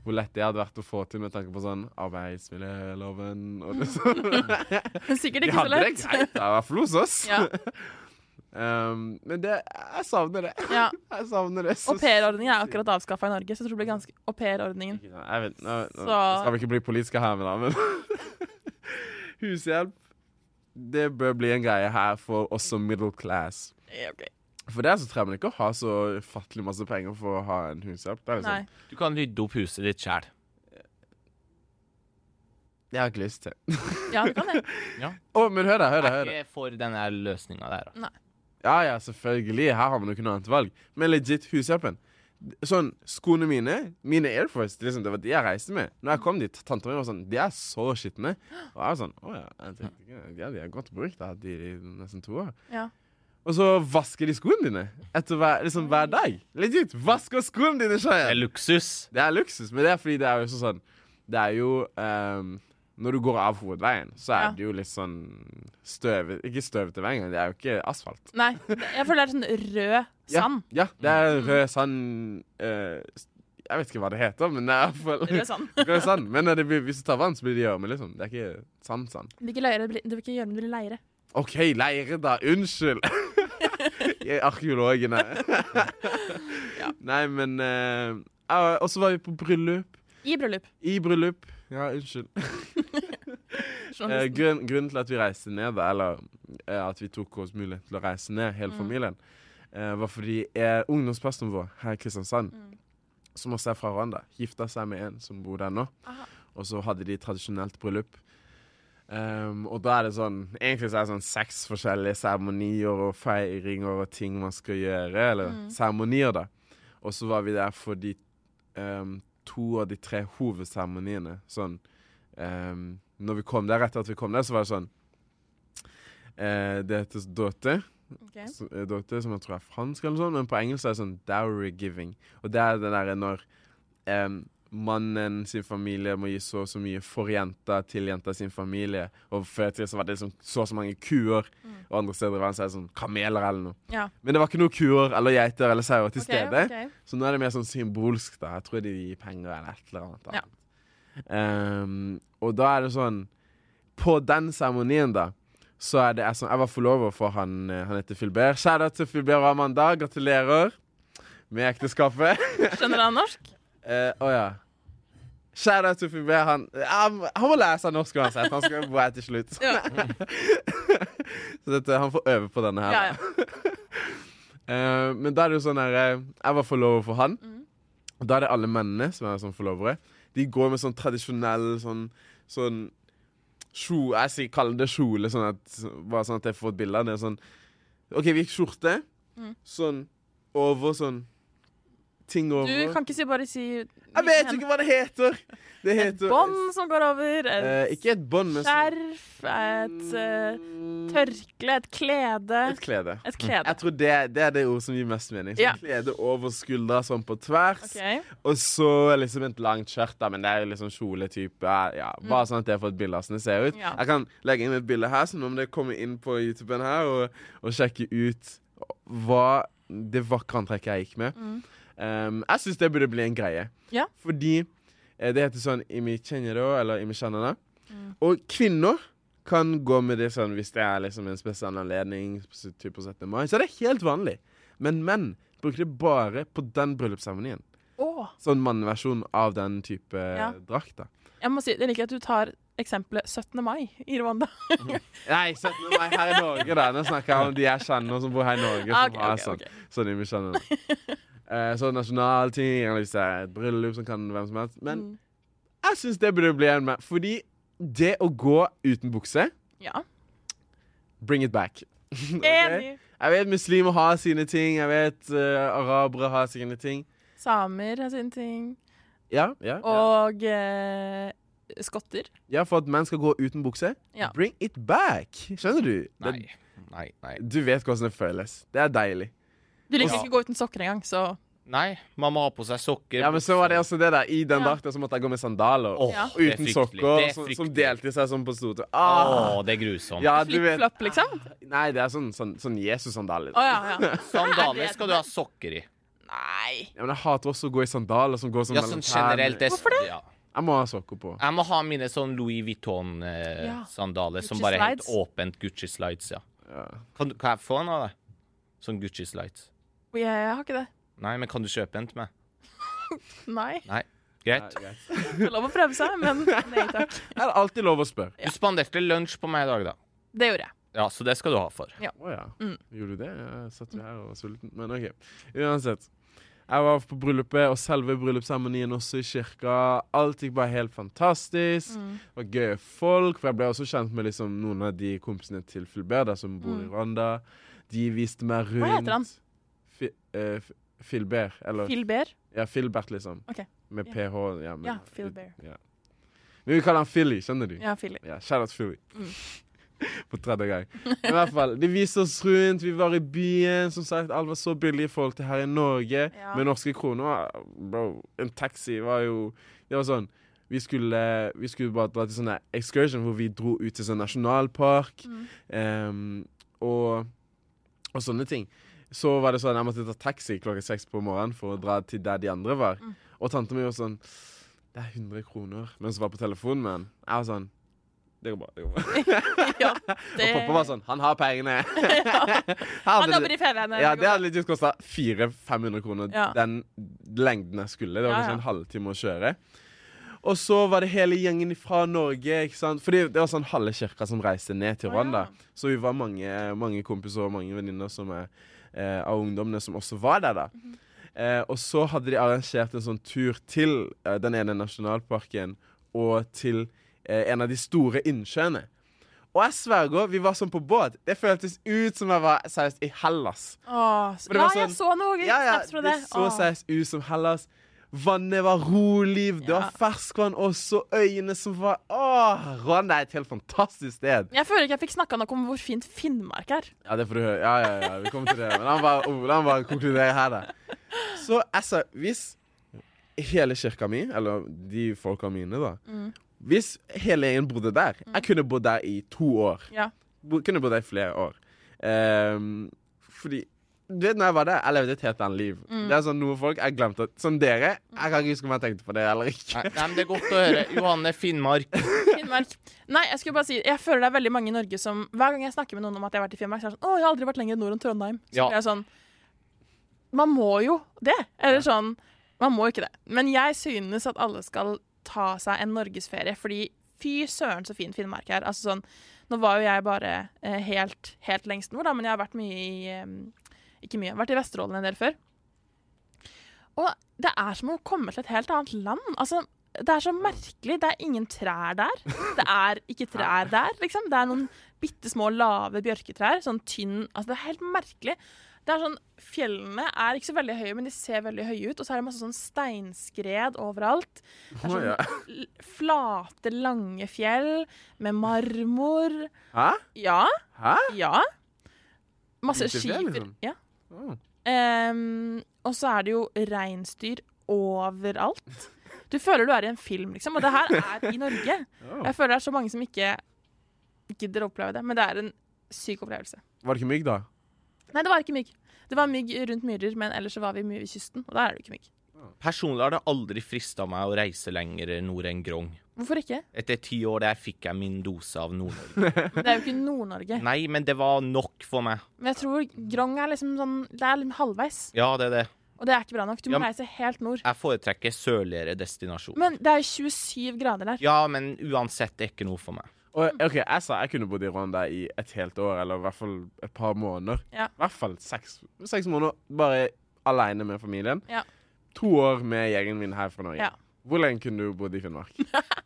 Speaker 2: hvor lett det hadde vært å få til med tanke på sånn arbeidsmiljøloven og det sånn.
Speaker 1: Sikkert ikke så lett.
Speaker 2: Vi hadde det greit, da, i hvert fall hos oss.
Speaker 1: Ja.
Speaker 2: Um, men det, jeg savner det.
Speaker 1: Ja.
Speaker 2: Jeg savner det.
Speaker 1: Aupairordningen er akkurat avskaffa i Norge, så jeg tror det blir ganske Aupairordningen.
Speaker 2: Ikke sant, nå, nå
Speaker 1: Så-
Speaker 2: skal vi ikke bli politiske her, men, men Hushjelp Det bør bli en greie her for oss som middle class.
Speaker 1: Okay.
Speaker 2: For det så trenger man ikke å ha så ufattelig masse penger for å ha en hushjelp. Det er liksom,
Speaker 3: Du kan rydde opp huset ditt sjæl.
Speaker 2: Jeg har ikke lyst til.
Speaker 1: Ja, du kan det.
Speaker 2: Å, men hør da, hør da.
Speaker 3: Jeg er ikke for den løsninga der. da.
Speaker 2: Ja, ja, selvfølgelig. Her har man jo ikke noe annet valg. Men legit, hushjelpen. Sånn, Skoene mine, mine Air Force, liksom, det var de jeg reiste med. Når jeg kom dit, tanta mi var sånn De er så skitne. Og jeg var sånn Å ja. Tenkte ja, de er godt brukt. Jeg har hatt de i nesten to år.
Speaker 1: Ja.
Speaker 2: Og så vasker de skoene dine etter hver, liksom, hver dag. Legit. Vasker skoene dine, sa
Speaker 3: Det er luksus.
Speaker 2: Det er luksus, men det er fordi det er jo sånn Det er jo ehm, Når du går av hovedveien, så er
Speaker 1: Ja.
Speaker 2: det jo litt sånn støvet Ikke støvete vei engang, det er jo ikke asfalt.
Speaker 1: Nei, jeg føler det er sånn rød sand.
Speaker 2: Ja, ja det er rød sand uh, Jeg vet ikke hva det heter, men det er i hvert fall
Speaker 1: Rød sand.
Speaker 2: rød sand. Men det blir, hvis du tar vann, så blir det gjørme, liksom. Det er ikke sand-sand.
Speaker 1: Det vil ikke, leire, det blir- det vil ikke gjøre om det blir leire.
Speaker 2: OK, leire, da. Unnskyld. Jeg er arkeologen her.
Speaker 1: Ja.
Speaker 2: Nei, men uh, Og så var vi på bryllup.
Speaker 1: I bryllup.
Speaker 2: I bryllup. Ja, unnskyld. Eh, grunn, grunnen til at vi reiste ned, eller eh, at vi tok oss mulighet til å reise ned, hele
Speaker 1: Mm.
Speaker 2: familien, eh, var fordi eh, ungdomspastoren vår her i Kristiansand,
Speaker 1: Mm.
Speaker 2: som også er fra Rwanda, gifta seg med en som bor der nå.
Speaker 1: Aha.
Speaker 2: Og så hadde de tradisjonelt bryllup. Um, og da er det sånn Egentlig så er det sånn seks forskjellige seremonier og feiringer og ting man skal gjøre. Eller
Speaker 1: Mm.
Speaker 2: seremonier, da. Og så var vi der for de um, to av de tre hovedseremoniene. Sånn um, Når vi kom der, etter at vi kom der, så var det sånn uh, Det heter dåte. Okay. Eh, dåte, som jeg tror er fransk, eller sånn, men på engelsk er det sånn dowry giving. Og det er det derre når em, mannen sin familie må gi så og så mye for jenta til jenta sin familie. Og før i tida var det liksom så og så mange kuer,
Speaker 1: Mm.
Speaker 2: og andre steder i verden så er det sånn kameler eller noe.
Speaker 1: Ja.
Speaker 2: Men det var ikke noe kuer eller geiter eller sauer til
Speaker 1: okay,
Speaker 2: stede.
Speaker 1: okay.
Speaker 2: Så nå er det mer sånn symbolsk, da. Jeg tror de gir penger eller et eller annet.
Speaker 1: Ja.
Speaker 2: Um, og da er det sånn På den seremonien, da, så er det jeg, som, jeg var forlover for han, eh, han heter Filbert. Kjære til Filbert og Amanda. Gratulerer med ekteskapet.
Speaker 1: Skjønner han norsk?
Speaker 2: Eh, Å ja. Kjære til B. Han, han, han må lære seg norsk uansett. Han skal være til slutt. Så dette, han får øve på denne her.
Speaker 1: Ja.
Speaker 2: Eh, men da er det jo sånn her eh, Jeg var forlover for han.
Speaker 1: Mm.
Speaker 2: Da er det alle mennene som er sånn forlovere. De går med sånn tradisjonell sånn, sånn kjole Jeg sier, kaller det kjole, sånn at, bare sånn at jeg får et bilde av det. Sånn OK, vi gikk skjorte.
Speaker 1: Mm.
Speaker 2: Sånn over sånn Ting over.
Speaker 1: Du kan ikke si bare si
Speaker 2: Jeg vet ikke hva det heter! Det
Speaker 1: Et bånd som går over, et
Speaker 2: Eh, ikke et bånd, men sånn-
Speaker 1: skjerf, et uh, tørkle, et klede.
Speaker 2: Et klede.
Speaker 1: Et klede.
Speaker 2: Jeg tror det, det er det ordet som gir mest mening. Sånn
Speaker 1: Ja.
Speaker 2: Klede over skuldra sånn på tvers.
Speaker 1: Okay.
Speaker 2: Og så liksom et langt skjørt, da, men det er liksom kjoletype. Ja, bare sånn at jeg får et bilde av hvordan det ser ut.
Speaker 1: Mm. Ja.
Speaker 2: Jeg kan legge inn et bilde her, så nå må dere komme inn på YouTuben her og, og sjekke ut hva det vakre antrekket jeg gikk med.
Speaker 1: Mm.
Speaker 2: Um, jeg syns det burde bli en greie.
Speaker 1: Ja.
Speaker 2: Fordi eh, det heter sånn Imi Kjenjero, eller Imi
Speaker 1: Mm.
Speaker 2: Og kvinner kan gå med det sånn hvis det er liksom en spesiell anledning, typ på 17. mai. Så er det helt vanlig. Men menn bruker det bare på den bryllupsseremonien.
Speaker 1: Oh.
Speaker 2: Sånn mannversjon av den type
Speaker 1: Ja.
Speaker 2: drakt, da.
Speaker 1: jeg må si, jeg liker at du tar eksempelet 17. mai i Rwanda.
Speaker 2: Nei, 17. mai her i Norge, da. Nå snakker jeg om de jeg kjenner som bor her i Norge. Som
Speaker 1: Ah, ok,
Speaker 2: har
Speaker 1: ok,
Speaker 2: sånn.
Speaker 1: Okay.
Speaker 2: Sånn Eh, så nasjonalting, er et bryllup som kan hvem som helst. Men
Speaker 1: Mm.
Speaker 2: jeg syns det burde bli en med. Fordi det å gå uten bukse,
Speaker 1: Ja.
Speaker 2: bring it back. Ok?
Speaker 1: Enig.
Speaker 2: Jeg vet muslimer har sine ting, jeg vet uh, arabere har sine ting.
Speaker 1: Samer har sine ting.
Speaker 2: Ja, ja, ja.
Speaker 1: Og eh, skotter.
Speaker 2: ja, for at menn skal gå uten bukse.
Speaker 1: Ja.
Speaker 2: Bring it back! Skjønner du?
Speaker 3: Nei.
Speaker 2: Det,
Speaker 3: Nei, nei.
Speaker 2: du vet hvordan det føles. Det er deilig.
Speaker 1: Du liker
Speaker 3: Ja.
Speaker 1: ikke å gå uten sokker engang, så
Speaker 3: Nei, man må ha på seg sokker.
Speaker 2: Ja, men så var det også det der. I den
Speaker 1: Ja.
Speaker 2: drakta så måtte jeg gå med sandaler.
Speaker 3: Åh,
Speaker 1: Ja.
Speaker 2: Uten sokker,
Speaker 3: er
Speaker 2: som, som delte seg sånn på stortå. Ah.
Speaker 3: Åh, det er grusomt.
Speaker 2: Ja, du vet.
Speaker 1: flip-flop, liksom.
Speaker 2: Nei, det er sånn, sånn, sånn Jesus-sandaler.
Speaker 1: Oh, ja, ja.
Speaker 3: Sandaler skal du ha sokker i.
Speaker 1: Nei.
Speaker 2: Ja, men jeg hater også å gå i sandaler som går sånn
Speaker 3: Ja,
Speaker 2: mellom
Speaker 3: sånn generelt. Det,
Speaker 1: Hvorfor det?
Speaker 3: Ja.
Speaker 2: Jeg må ha sokker på.
Speaker 3: Jeg må ha mine sånn Louis Vuitton-sandaler som bare er helt åpent Gucci slides, ja.
Speaker 2: Ja.
Speaker 3: Kan, du- kan jeg få en av det? Sånn Gucci slides.
Speaker 1: Jeg, har ikke det.
Speaker 3: Nei, men kan du kjøpe en til meg?
Speaker 1: Nei.
Speaker 3: Nei.
Speaker 2: Ja,
Speaker 3: Greit.
Speaker 2: greit.
Speaker 1: Det er lov å prøve seg, men nei takk.
Speaker 2: Det er alltid lov å spørre.
Speaker 3: Du spanderte lunsj på meg i dag, da.
Speaker 1: Det gjorde jeg.
Speaker 3: Ja, så det skal du ha for.
Speaker 2: Å ja.
Speaker 1: Mm.
Speaker 2: Gjorde du det? Jeg satt jo her og var sulten. Men OK. Uansett. Jeg var på bryllupet, og selve bryllupsseremonien også i kirka. Alt gikk bare helt fantastisk.
Speaker 1: Mm.
Speaker 2: Det var gøye folk. For jeg ble også kjent med liksom noen av de kompisene til Fulberda som bor i
Speaker 1: Mm.
Speaker 2: Rwanda. De viste meg rundt.
Speaker 1: Hva heter han?
Speaker 2: Fi, eh, Filbert. Eller
Speaker 1: Filber.
Speaker 2: ja, Filbert, liksom.
Speaker 1: Okay.
Speaker 2: Med
Speaker 1: Ja.
Speaker 2: ph. Ja, men,
Speaker 1: Ja, Filbert.
Speaker 2: Ja. Men vi kaller han Philly, skjønner du?
Speaker 1: Ja, Philly.
Speaker 2: Ja, shout out Philly.
Speaker 1: Mm.
Speaker 2: På tredje gang. I hvert fall, De viste oss rundt, vi var i byen. Som sagt, Alt var så billig i forhold til her i Norge.
Speaker 1: Ja.
Speaker 2: Med norske kroner. Bro, en taxi var jo Det var sånn Vi skulle, vi skulle bare dra til sånn der excursion hvor vi dro ut til sånn nasjonalpark.
Speaker 1: Mm.
Speaker 2: um, og, og sånne ting. Så var det sånn jeg måtte ta taxi klokka seks på morgenen for å dra til der de andre var.
Speaker 1: Mm.
Speaker 2: Og tante mi var sånn Det er 100 kroner. Mens hun var på telefonen med han. Jeg var sånn Det går bra. det går bra.
Speaker 1: ja,
Speaker 2: Og pappa var sånn Han har pengene.
Speaker 1: Han jobber i Fedrelandet.
Speaker 2: Ja, det hadde litt kosta 400-500 kroner
Speaker 1: Ja.
Speaker 2: den lengden jeg skulle. Det var kanskje en halvtime å kjøre. Og så var det hele gjengen fra Norge. ikke sant? Fordi det var sånn halve kirka som reiste ned til Rwanda. Så vi var mange, mange kompiser og mange venninner som er eh, av ungdommene som også var der. da.
Speaker 1: Mhm.
Speaker 2: eh, og så hadde de arrangert en sånn tur til eh, den ene nasjonalparken og til eh, en av de store innsjøene. Og jeg sverger, vi var sånn på båt. Det føltes ut som jeg var seriøst i Hellas.
Speaker 1: Åh, ja,
Speaker 2: sånn, jeg
Speaker 1: så noe
Speaker 2: Ja, ja,
Speaker 1: snaps fra
Speaker 2: det
Speaker 1: det.
Speaker 2: så seriøst ut som Hellas. Vannet var rolig, det var ferskvann, og så øyene som var Åh, Rwanda er et helt fantastisk sted.
Speaker 1: Jeg føler ikke jeg fikk snakka nok om hvor fint Finnmark er.
Speaker 2: Ja, det får du høre. Ja, ja, ja, vi kommer til det. Men la meg bare, konkludere her, da. Så altså, hvis hele kirka mi, eller de folka mine, da
Speaker 1: Mm.
Speaker 2: Hvis hele gjengen bodde der Jeg kunne bodd der i to år.
Speaker 1: Ja.
Speaker 2: Bo, kunne bodd der i flere år. Um, fordi du vet når jeg var der, jeg levde et helt annet liv.
Speaker 1: Mm.
Speaker 2: Det er sånn noe folk jeg glemte Som dere, jeg kan ikke huske om jeg tenkte på det eller ikke.
Speaker 3: Nei, nei, men Det er godt å høre. Johanne Finnmark.
Speaker 1: Finnmark. Nei, jeg skulle bare si Jeg føler det er veldig mange i Norge som Hver gang jeg snakker med noen om at jeg har vært i Finnmark, så er det sånn Å, jeg har aldri vært lenger nord enn Trondheim. Så
Speaker 3: Ja.
Speaker 1: blir er sånn Man må jo det. Eller sånn Man må ikke det. Men jeg synes at alle skal ta seg en norgesferie, fordi fy søren så fin Finnmark er. Altså sånn Nå var jo jeg bare eh, helt, helt lengst nord, da, men jeg har vært mye i eh, Ikke mye. Vært i Vesterålen en del før. Og det er som å komme til et helt annet land. Altså, det er så merkelig. Det er ingen trær der. Det er ikke trær der, liksom. Det er noen bitte små, lave bjørketrær. Sånn tynn Altså, det er helt merkelig. Det er sånn, Fjellene er ikke så veldig høye, men de ser veldig høye ut. Og så er det masse sånn steinskred overalt. Det er sånn flate, lange fjell med marmor.
Speaker 2: Hæ?
Speaker 1: Ja,
Speaker 2: Hæ?
Speaker 1: ja. Masse skifer.
Speaker 2: liksom?
Speaker 1: Ja. Ehm, og så er det jo reinsdyr overalt. Du føler du er i en film, liksom. Og det her er i Norge.
Speaker 2: Oh.
Speaker 1: Jeg føler det er så mange som ikke gidder å oppleve det. Men det er en syk opplevelse.
Speaker 2: Var det ikke mygg, da?
Speaker 1: Nei, det var ikke mygg. Det var mygg rundt myrer, men ellers så var vi mye ved kysten, og der er det ikke mygg.
Speaker 3: Personlig har det aldri frista meg å reise lenger nord enn Grong.
Speaker 1: Hvorfor ikke?
Speaker 3: Etter ti år der fikk jeg min dose av Nord-Norge.
Speaker 1: Det er jo ikke Nord-Norge.
Speaker 3: Nei, men det var nok for meg.
Speaker 1: Men jeg tror Grong er liksom sånn Det er litt halvveis.
Speaker 3: Ja, det er det.
Speaker 1: Og det er ikke bra nok. Du må
Speaker 3: Ja,
Speaker 1: reise helt nord.
Speaker 3: Jeg foretrekker sørligere destinasjon.
Speaker 1: Men det er jo 27 grader der.
Speaker 3: Ja, men uansett, det er ikke noe for meg.
Speaker 2: Og, ok, Jeg sa jeg kunne bodd i Rwanda i et helt år, eller i hvert fall et par måneder.
Speaker 1: Ja.
Speaker 2: I hvert fall seks, seks måneder bare aleine med familien.
Speaker 1: Ja.
Speaker 2: To år med gjengen min her fra Norge.
Speaker 1: Ja.
Speaker 2: Hvor lenge kunne du bodd i Finnmark?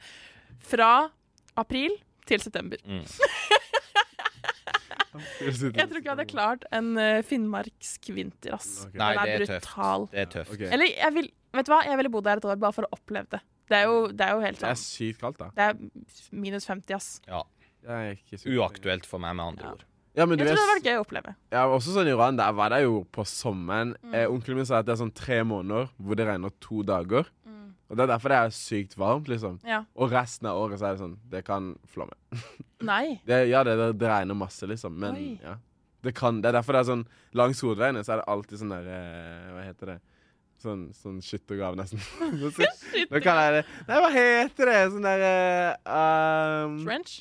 Speaker 1: Fra april til september.
Speaker 3: Mm.
Speaker 1: Jeg tror ikke jeg hadde klart en uh, finnmarksk vinter, ass.
Speaker 2: Okay.
Speaker 3: Nei,
Speaker 1: Den er
Speaker 3: det er tøft. Det er tøft.
Speaker 2: Okay.
Speaker 1: Eller jeg vil, vet du hva, jeg ville bodd der et år bare for å oppleve det. Det er jo, det er jo helt
Speaker 2: Det er
Speaker 1: sånn.
Speaker 2: sykt kaldt, da.
Speaker 1: Det er minus 50, ass.
Speaker 3: Ja.
Speaker 2: Er
Speaker 3: Uaktuelt for meg, med andre
Speaker 1: Ja.
Speaker 3: ord.
Speaker 2: Ja, men du
Speaker 1: Jeg tror det hadde vært gøy å oppleve.
Speaker 2: ja, også sånn i Rwanda. Jeg var der jo på sommeren.
Speaker 1: Mm.
Speaker 2: Eh, Onkelen min sa at det er sånn tre måneder hvor det regner to dager. Og det er derfor det er sykt varmt, liksom.
Speaker 1: Ja.
Speaker 2: Og resten av året så er det sånn Det kan flomme.
Speaker 1: Nei.
Speaker 2: Det, ja, det, det, regner masse, liksom. Men
Speaker 1: Oi.
Speaker 2: ja. Det, kan, det er derfor det er sånn Langs hovedveiene så er det alltid sånn der eh, Hva heter det? Sånn, sånn skyttergrav, nesten. Nå kan jeg det. Nei, hva heter det? Sånn derre um,
Speaker 1: Trench?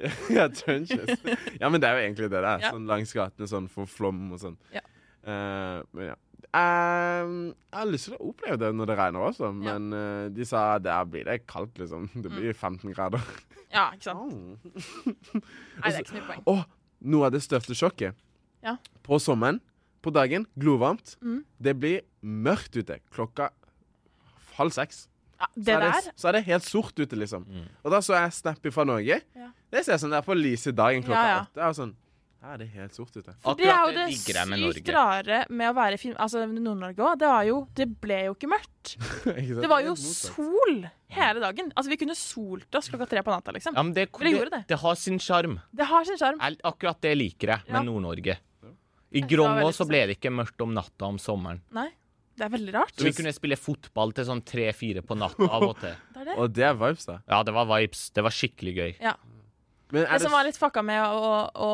Speaker 2: Ja, trenches. Ja, men det er jo egentlig det det er.
Speaker 1: Ja.
Speaker 2: Sånn langs gatene sånn for flom og sånn.
Speaker 1: Ja.
Speaker 2: Uh, men ja. Um, jeg har lyst til å oppleve det når det regner også,
Speaker 1: Ja.
Speaker 2: men eh, de sa der blir det kaldt, liksom. Det blir 15 grader.
Speaker 1: Ja, ikke sant.
Speaker 2: Oh.
Speaker 1: Nei, det er ikke så mye poeng.
Speaker 2: Å, noe av det største sjokket.
Speaker 1: Ja.
Speaker 2: På sommeren, på dagen, glovarmt.
Speaker 1: Mm.
Speaker 2: Det blir mørkt ute klokka halv seks.
Speaker 1: Ja,
Speaker 2: Så er det, så er det helt sort ute, liksom.
Speaker 3: Mm.
Speaker 2: Og da så jeg Snappy fra Norge.
Speaker 1: Ja.
Speaker 2: Det ser ut som det er på lyse dagen klokka
Speaker 1: Ja, ja.
Speaker 2: åtte. Jeg er sånn, her er det helt sort ute.
Speaker 1: Det er jo
Speaker 3: det
Speaker 1: sykt rare med å være i altså Nord-Norge òg. Det var jo Det ble jo ikke mørkt.
Speaker 2: Ikke sant?
Speaker 1: Det var jo sol hele dagen. Altså Vi kunne solt oss klokka tre på natta, liksom.
Speaker 3: Ja, men det,
Speaker 1: det
Speaker 3: det,
Speaker 1: det.
Speaker 3: det har sin sjarm.
Speaker 1: Det har sin sjarm.
Speaker 3: Akkurat det liker jeg med
Speaker 1: Ja.
Speaker 3: Nord-Norge. I
Speaker 1: Grongå
Speaker 3: også ble det ikke mørkt om natta om sommeren.
Speaker 1: Nei, det er veldig rart.
Speaker 3: Så vi kunne spille fotball til sånn tre-fire på natta av og til.
Speaker 1: Det er det.
Speaker 2: Og det er vibes, da.
Speaker 3: Ja, det var vibes. Det var skikkelig gøy.
Speaker 1: Ja.
Speaker 2: Men er
Speaker 1: Det som var litt fucka med å, å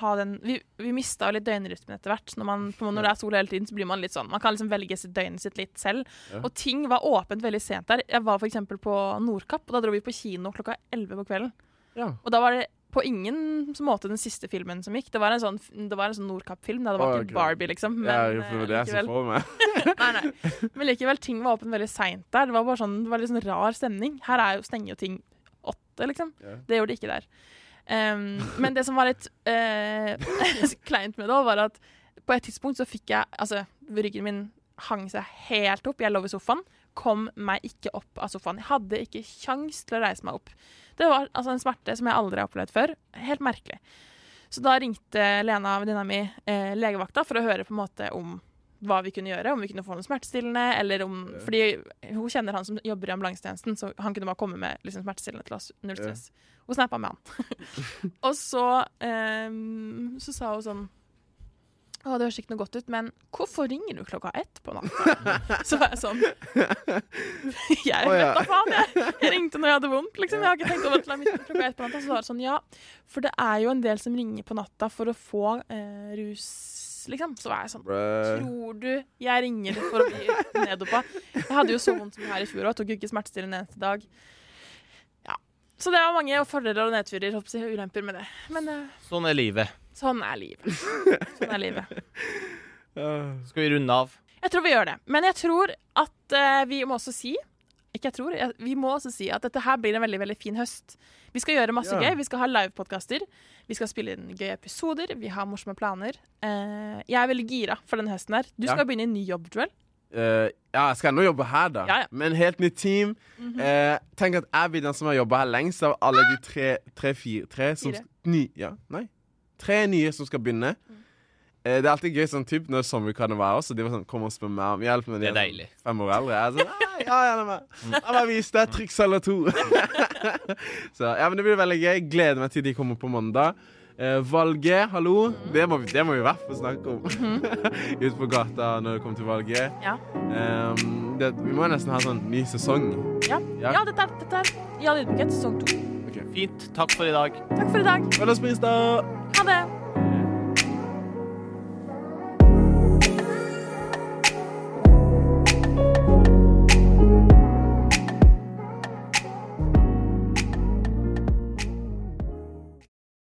Speaker 1: ha den Vi, vi mista litt døgnrytmen etter hvert. Når, man, når det er sol hele tiden, så blir man litt sånn Man kan liksom velge sitt døgnet sitt litt selv.
Speaker 2: Ja.
Speaker 1: Og ting var åpent veldig sent der. Jeg var eksempel på Nordkapp, og da dro vi på kino klokka 11 på kvelden.
Speaker 2: Ja.
Speaker 1: Og da var det på ingen måte den siste filmen som gikk. Det var en sånn, var en sånn Nordkapp-film. Det var ikke. Barbie, liksom. Men,
Speaker 2: ja, for det det jeg
Speaker 1: likevel,
Speaker 2: for meg.
Speaker 1: nei, nei. men likevel, ting var åpent veldig seint der. Det var bare sånn, det var litt sånn rar stemning. Her er jo, stenger jo ting åtte, liksom.
Speaker 2: Yeah.
Speaker 1: Det gjorde de ikke der. Um, men det som var litt uh, kleint med det, var at på et tidspunkt så fikk jeg Altså, ryggen min hang seg helt opp. Jeg lå i sofaen. Kom meg ikke opp av sofaen. Jeg hadde ikke kjangs til å reise meg opp. Det var altså en smerte som jeg aldri har opplevd før. Helt merkelig. Så da ringte Lena, venninna mi, eh, legevakta for å høre på en måte om hva vi kunne gjøre. Om vi kunne få noe smertestillende, eller om
Speaker 2: Ja.
Speaker 1: Fordi hun kjenner han som jobber i ambulansetjenesten, så han kunne bare komme med liksom, smertestillende til oss. Null
Speaker 2: Ja.
Speaker 1: stress. Hun snappa med han. og så, ehm, så sa hun sånn å, det høres ikke noe godt ut, men hvorfor ringer du klokka ett på natta? Så var jeg sånn Jeg vet
Speaker 2: ja.
Speaker 1: da faen, jeg. Jeg ringte når jeg hadde vondt, liksom. Jeg har ikke tenkt over til midt klokka ett på natta. Så var det sånn, ja. For det er jo en del som ringer på natta for å få eh, rus, liksom. Så var jeg sånn Tror du jeg ringer for å bli nedopa? Jeg hadde jo så vondt som her i fjor òg. Tok jo ikke smertestillende en eneste dag. Ja. Så det var mange fordeler og nedturer, holdt på ulemper med det. Men uh,
Speaker 3: Sånn er livet.
Speaker 1: sånn er livet. Sånn er livet.
Speaker 3: Skal vi runde av?
Speaker 1: Jeg tror vi gjør det. Men jeg tror at uh, vi må også si Ikke jeg tror, vi må også si at dette her blir en veldig veldig fin høst. Vi skal gjøre masse
Speaker 2: yeah.
Speaker 1: gøy. Vi skal ha livepodkaster. Vi skal spille inn gøye episoder. Vi har morsomme planer. Uh, jeg er veldig gira for denne høsten her. Du
Speaker 2: Ja.
Speaker 1: skal begynne i ny jobb, Joel.
Speaker 2: Uh, ja, jeg skal ennå jobbe her, da.
Speaker 1: Ja, ja.
Speaker 2: Med en helt nytt team.
Speaker 1: Mm
Speaker 2: -hmm. uh, tenk at jeg blir den som har jobba her lengst av alle de tre, tre fire, tre som
Speaker 1: Fire.
Speaker 2: Ny, ja, nei. Tre nye som skal begynne.
Speaker 1: Mm.
Speaker 2: Eh, det er alltid gøy sånn typ når sommerkarene var også. De var sånn, kommer og spør meg om hjelp. Men de
Speaker 3: Det er
Speaker 2: sånn
Speaker 3: deilig.
Speaker 2: Fem år eldre. Jeg er sånn, «Ah, ja, ja, la meg, la meg vise deg et triks eller to. Så ja, men det blir veldig gøy. Gleder meg til de kommer på mandag. Eh, valget, hallo. Det må, vi, det må vi i hvert fall snakke om. Ute på gata når det kommer til valget.
Speaker 1: Ja.
Speaker 2: Um, det, vi må nesten ha sånn ny sesong.
Speaker 1: Ja,
Speaker 2: Ja.
Speaker 1: ja dette er, dette er det all ydmykhet sesong to.
Speaker 3: Fint. Takk for i dag.
Speaker 1: Takk for i dag. Ha det.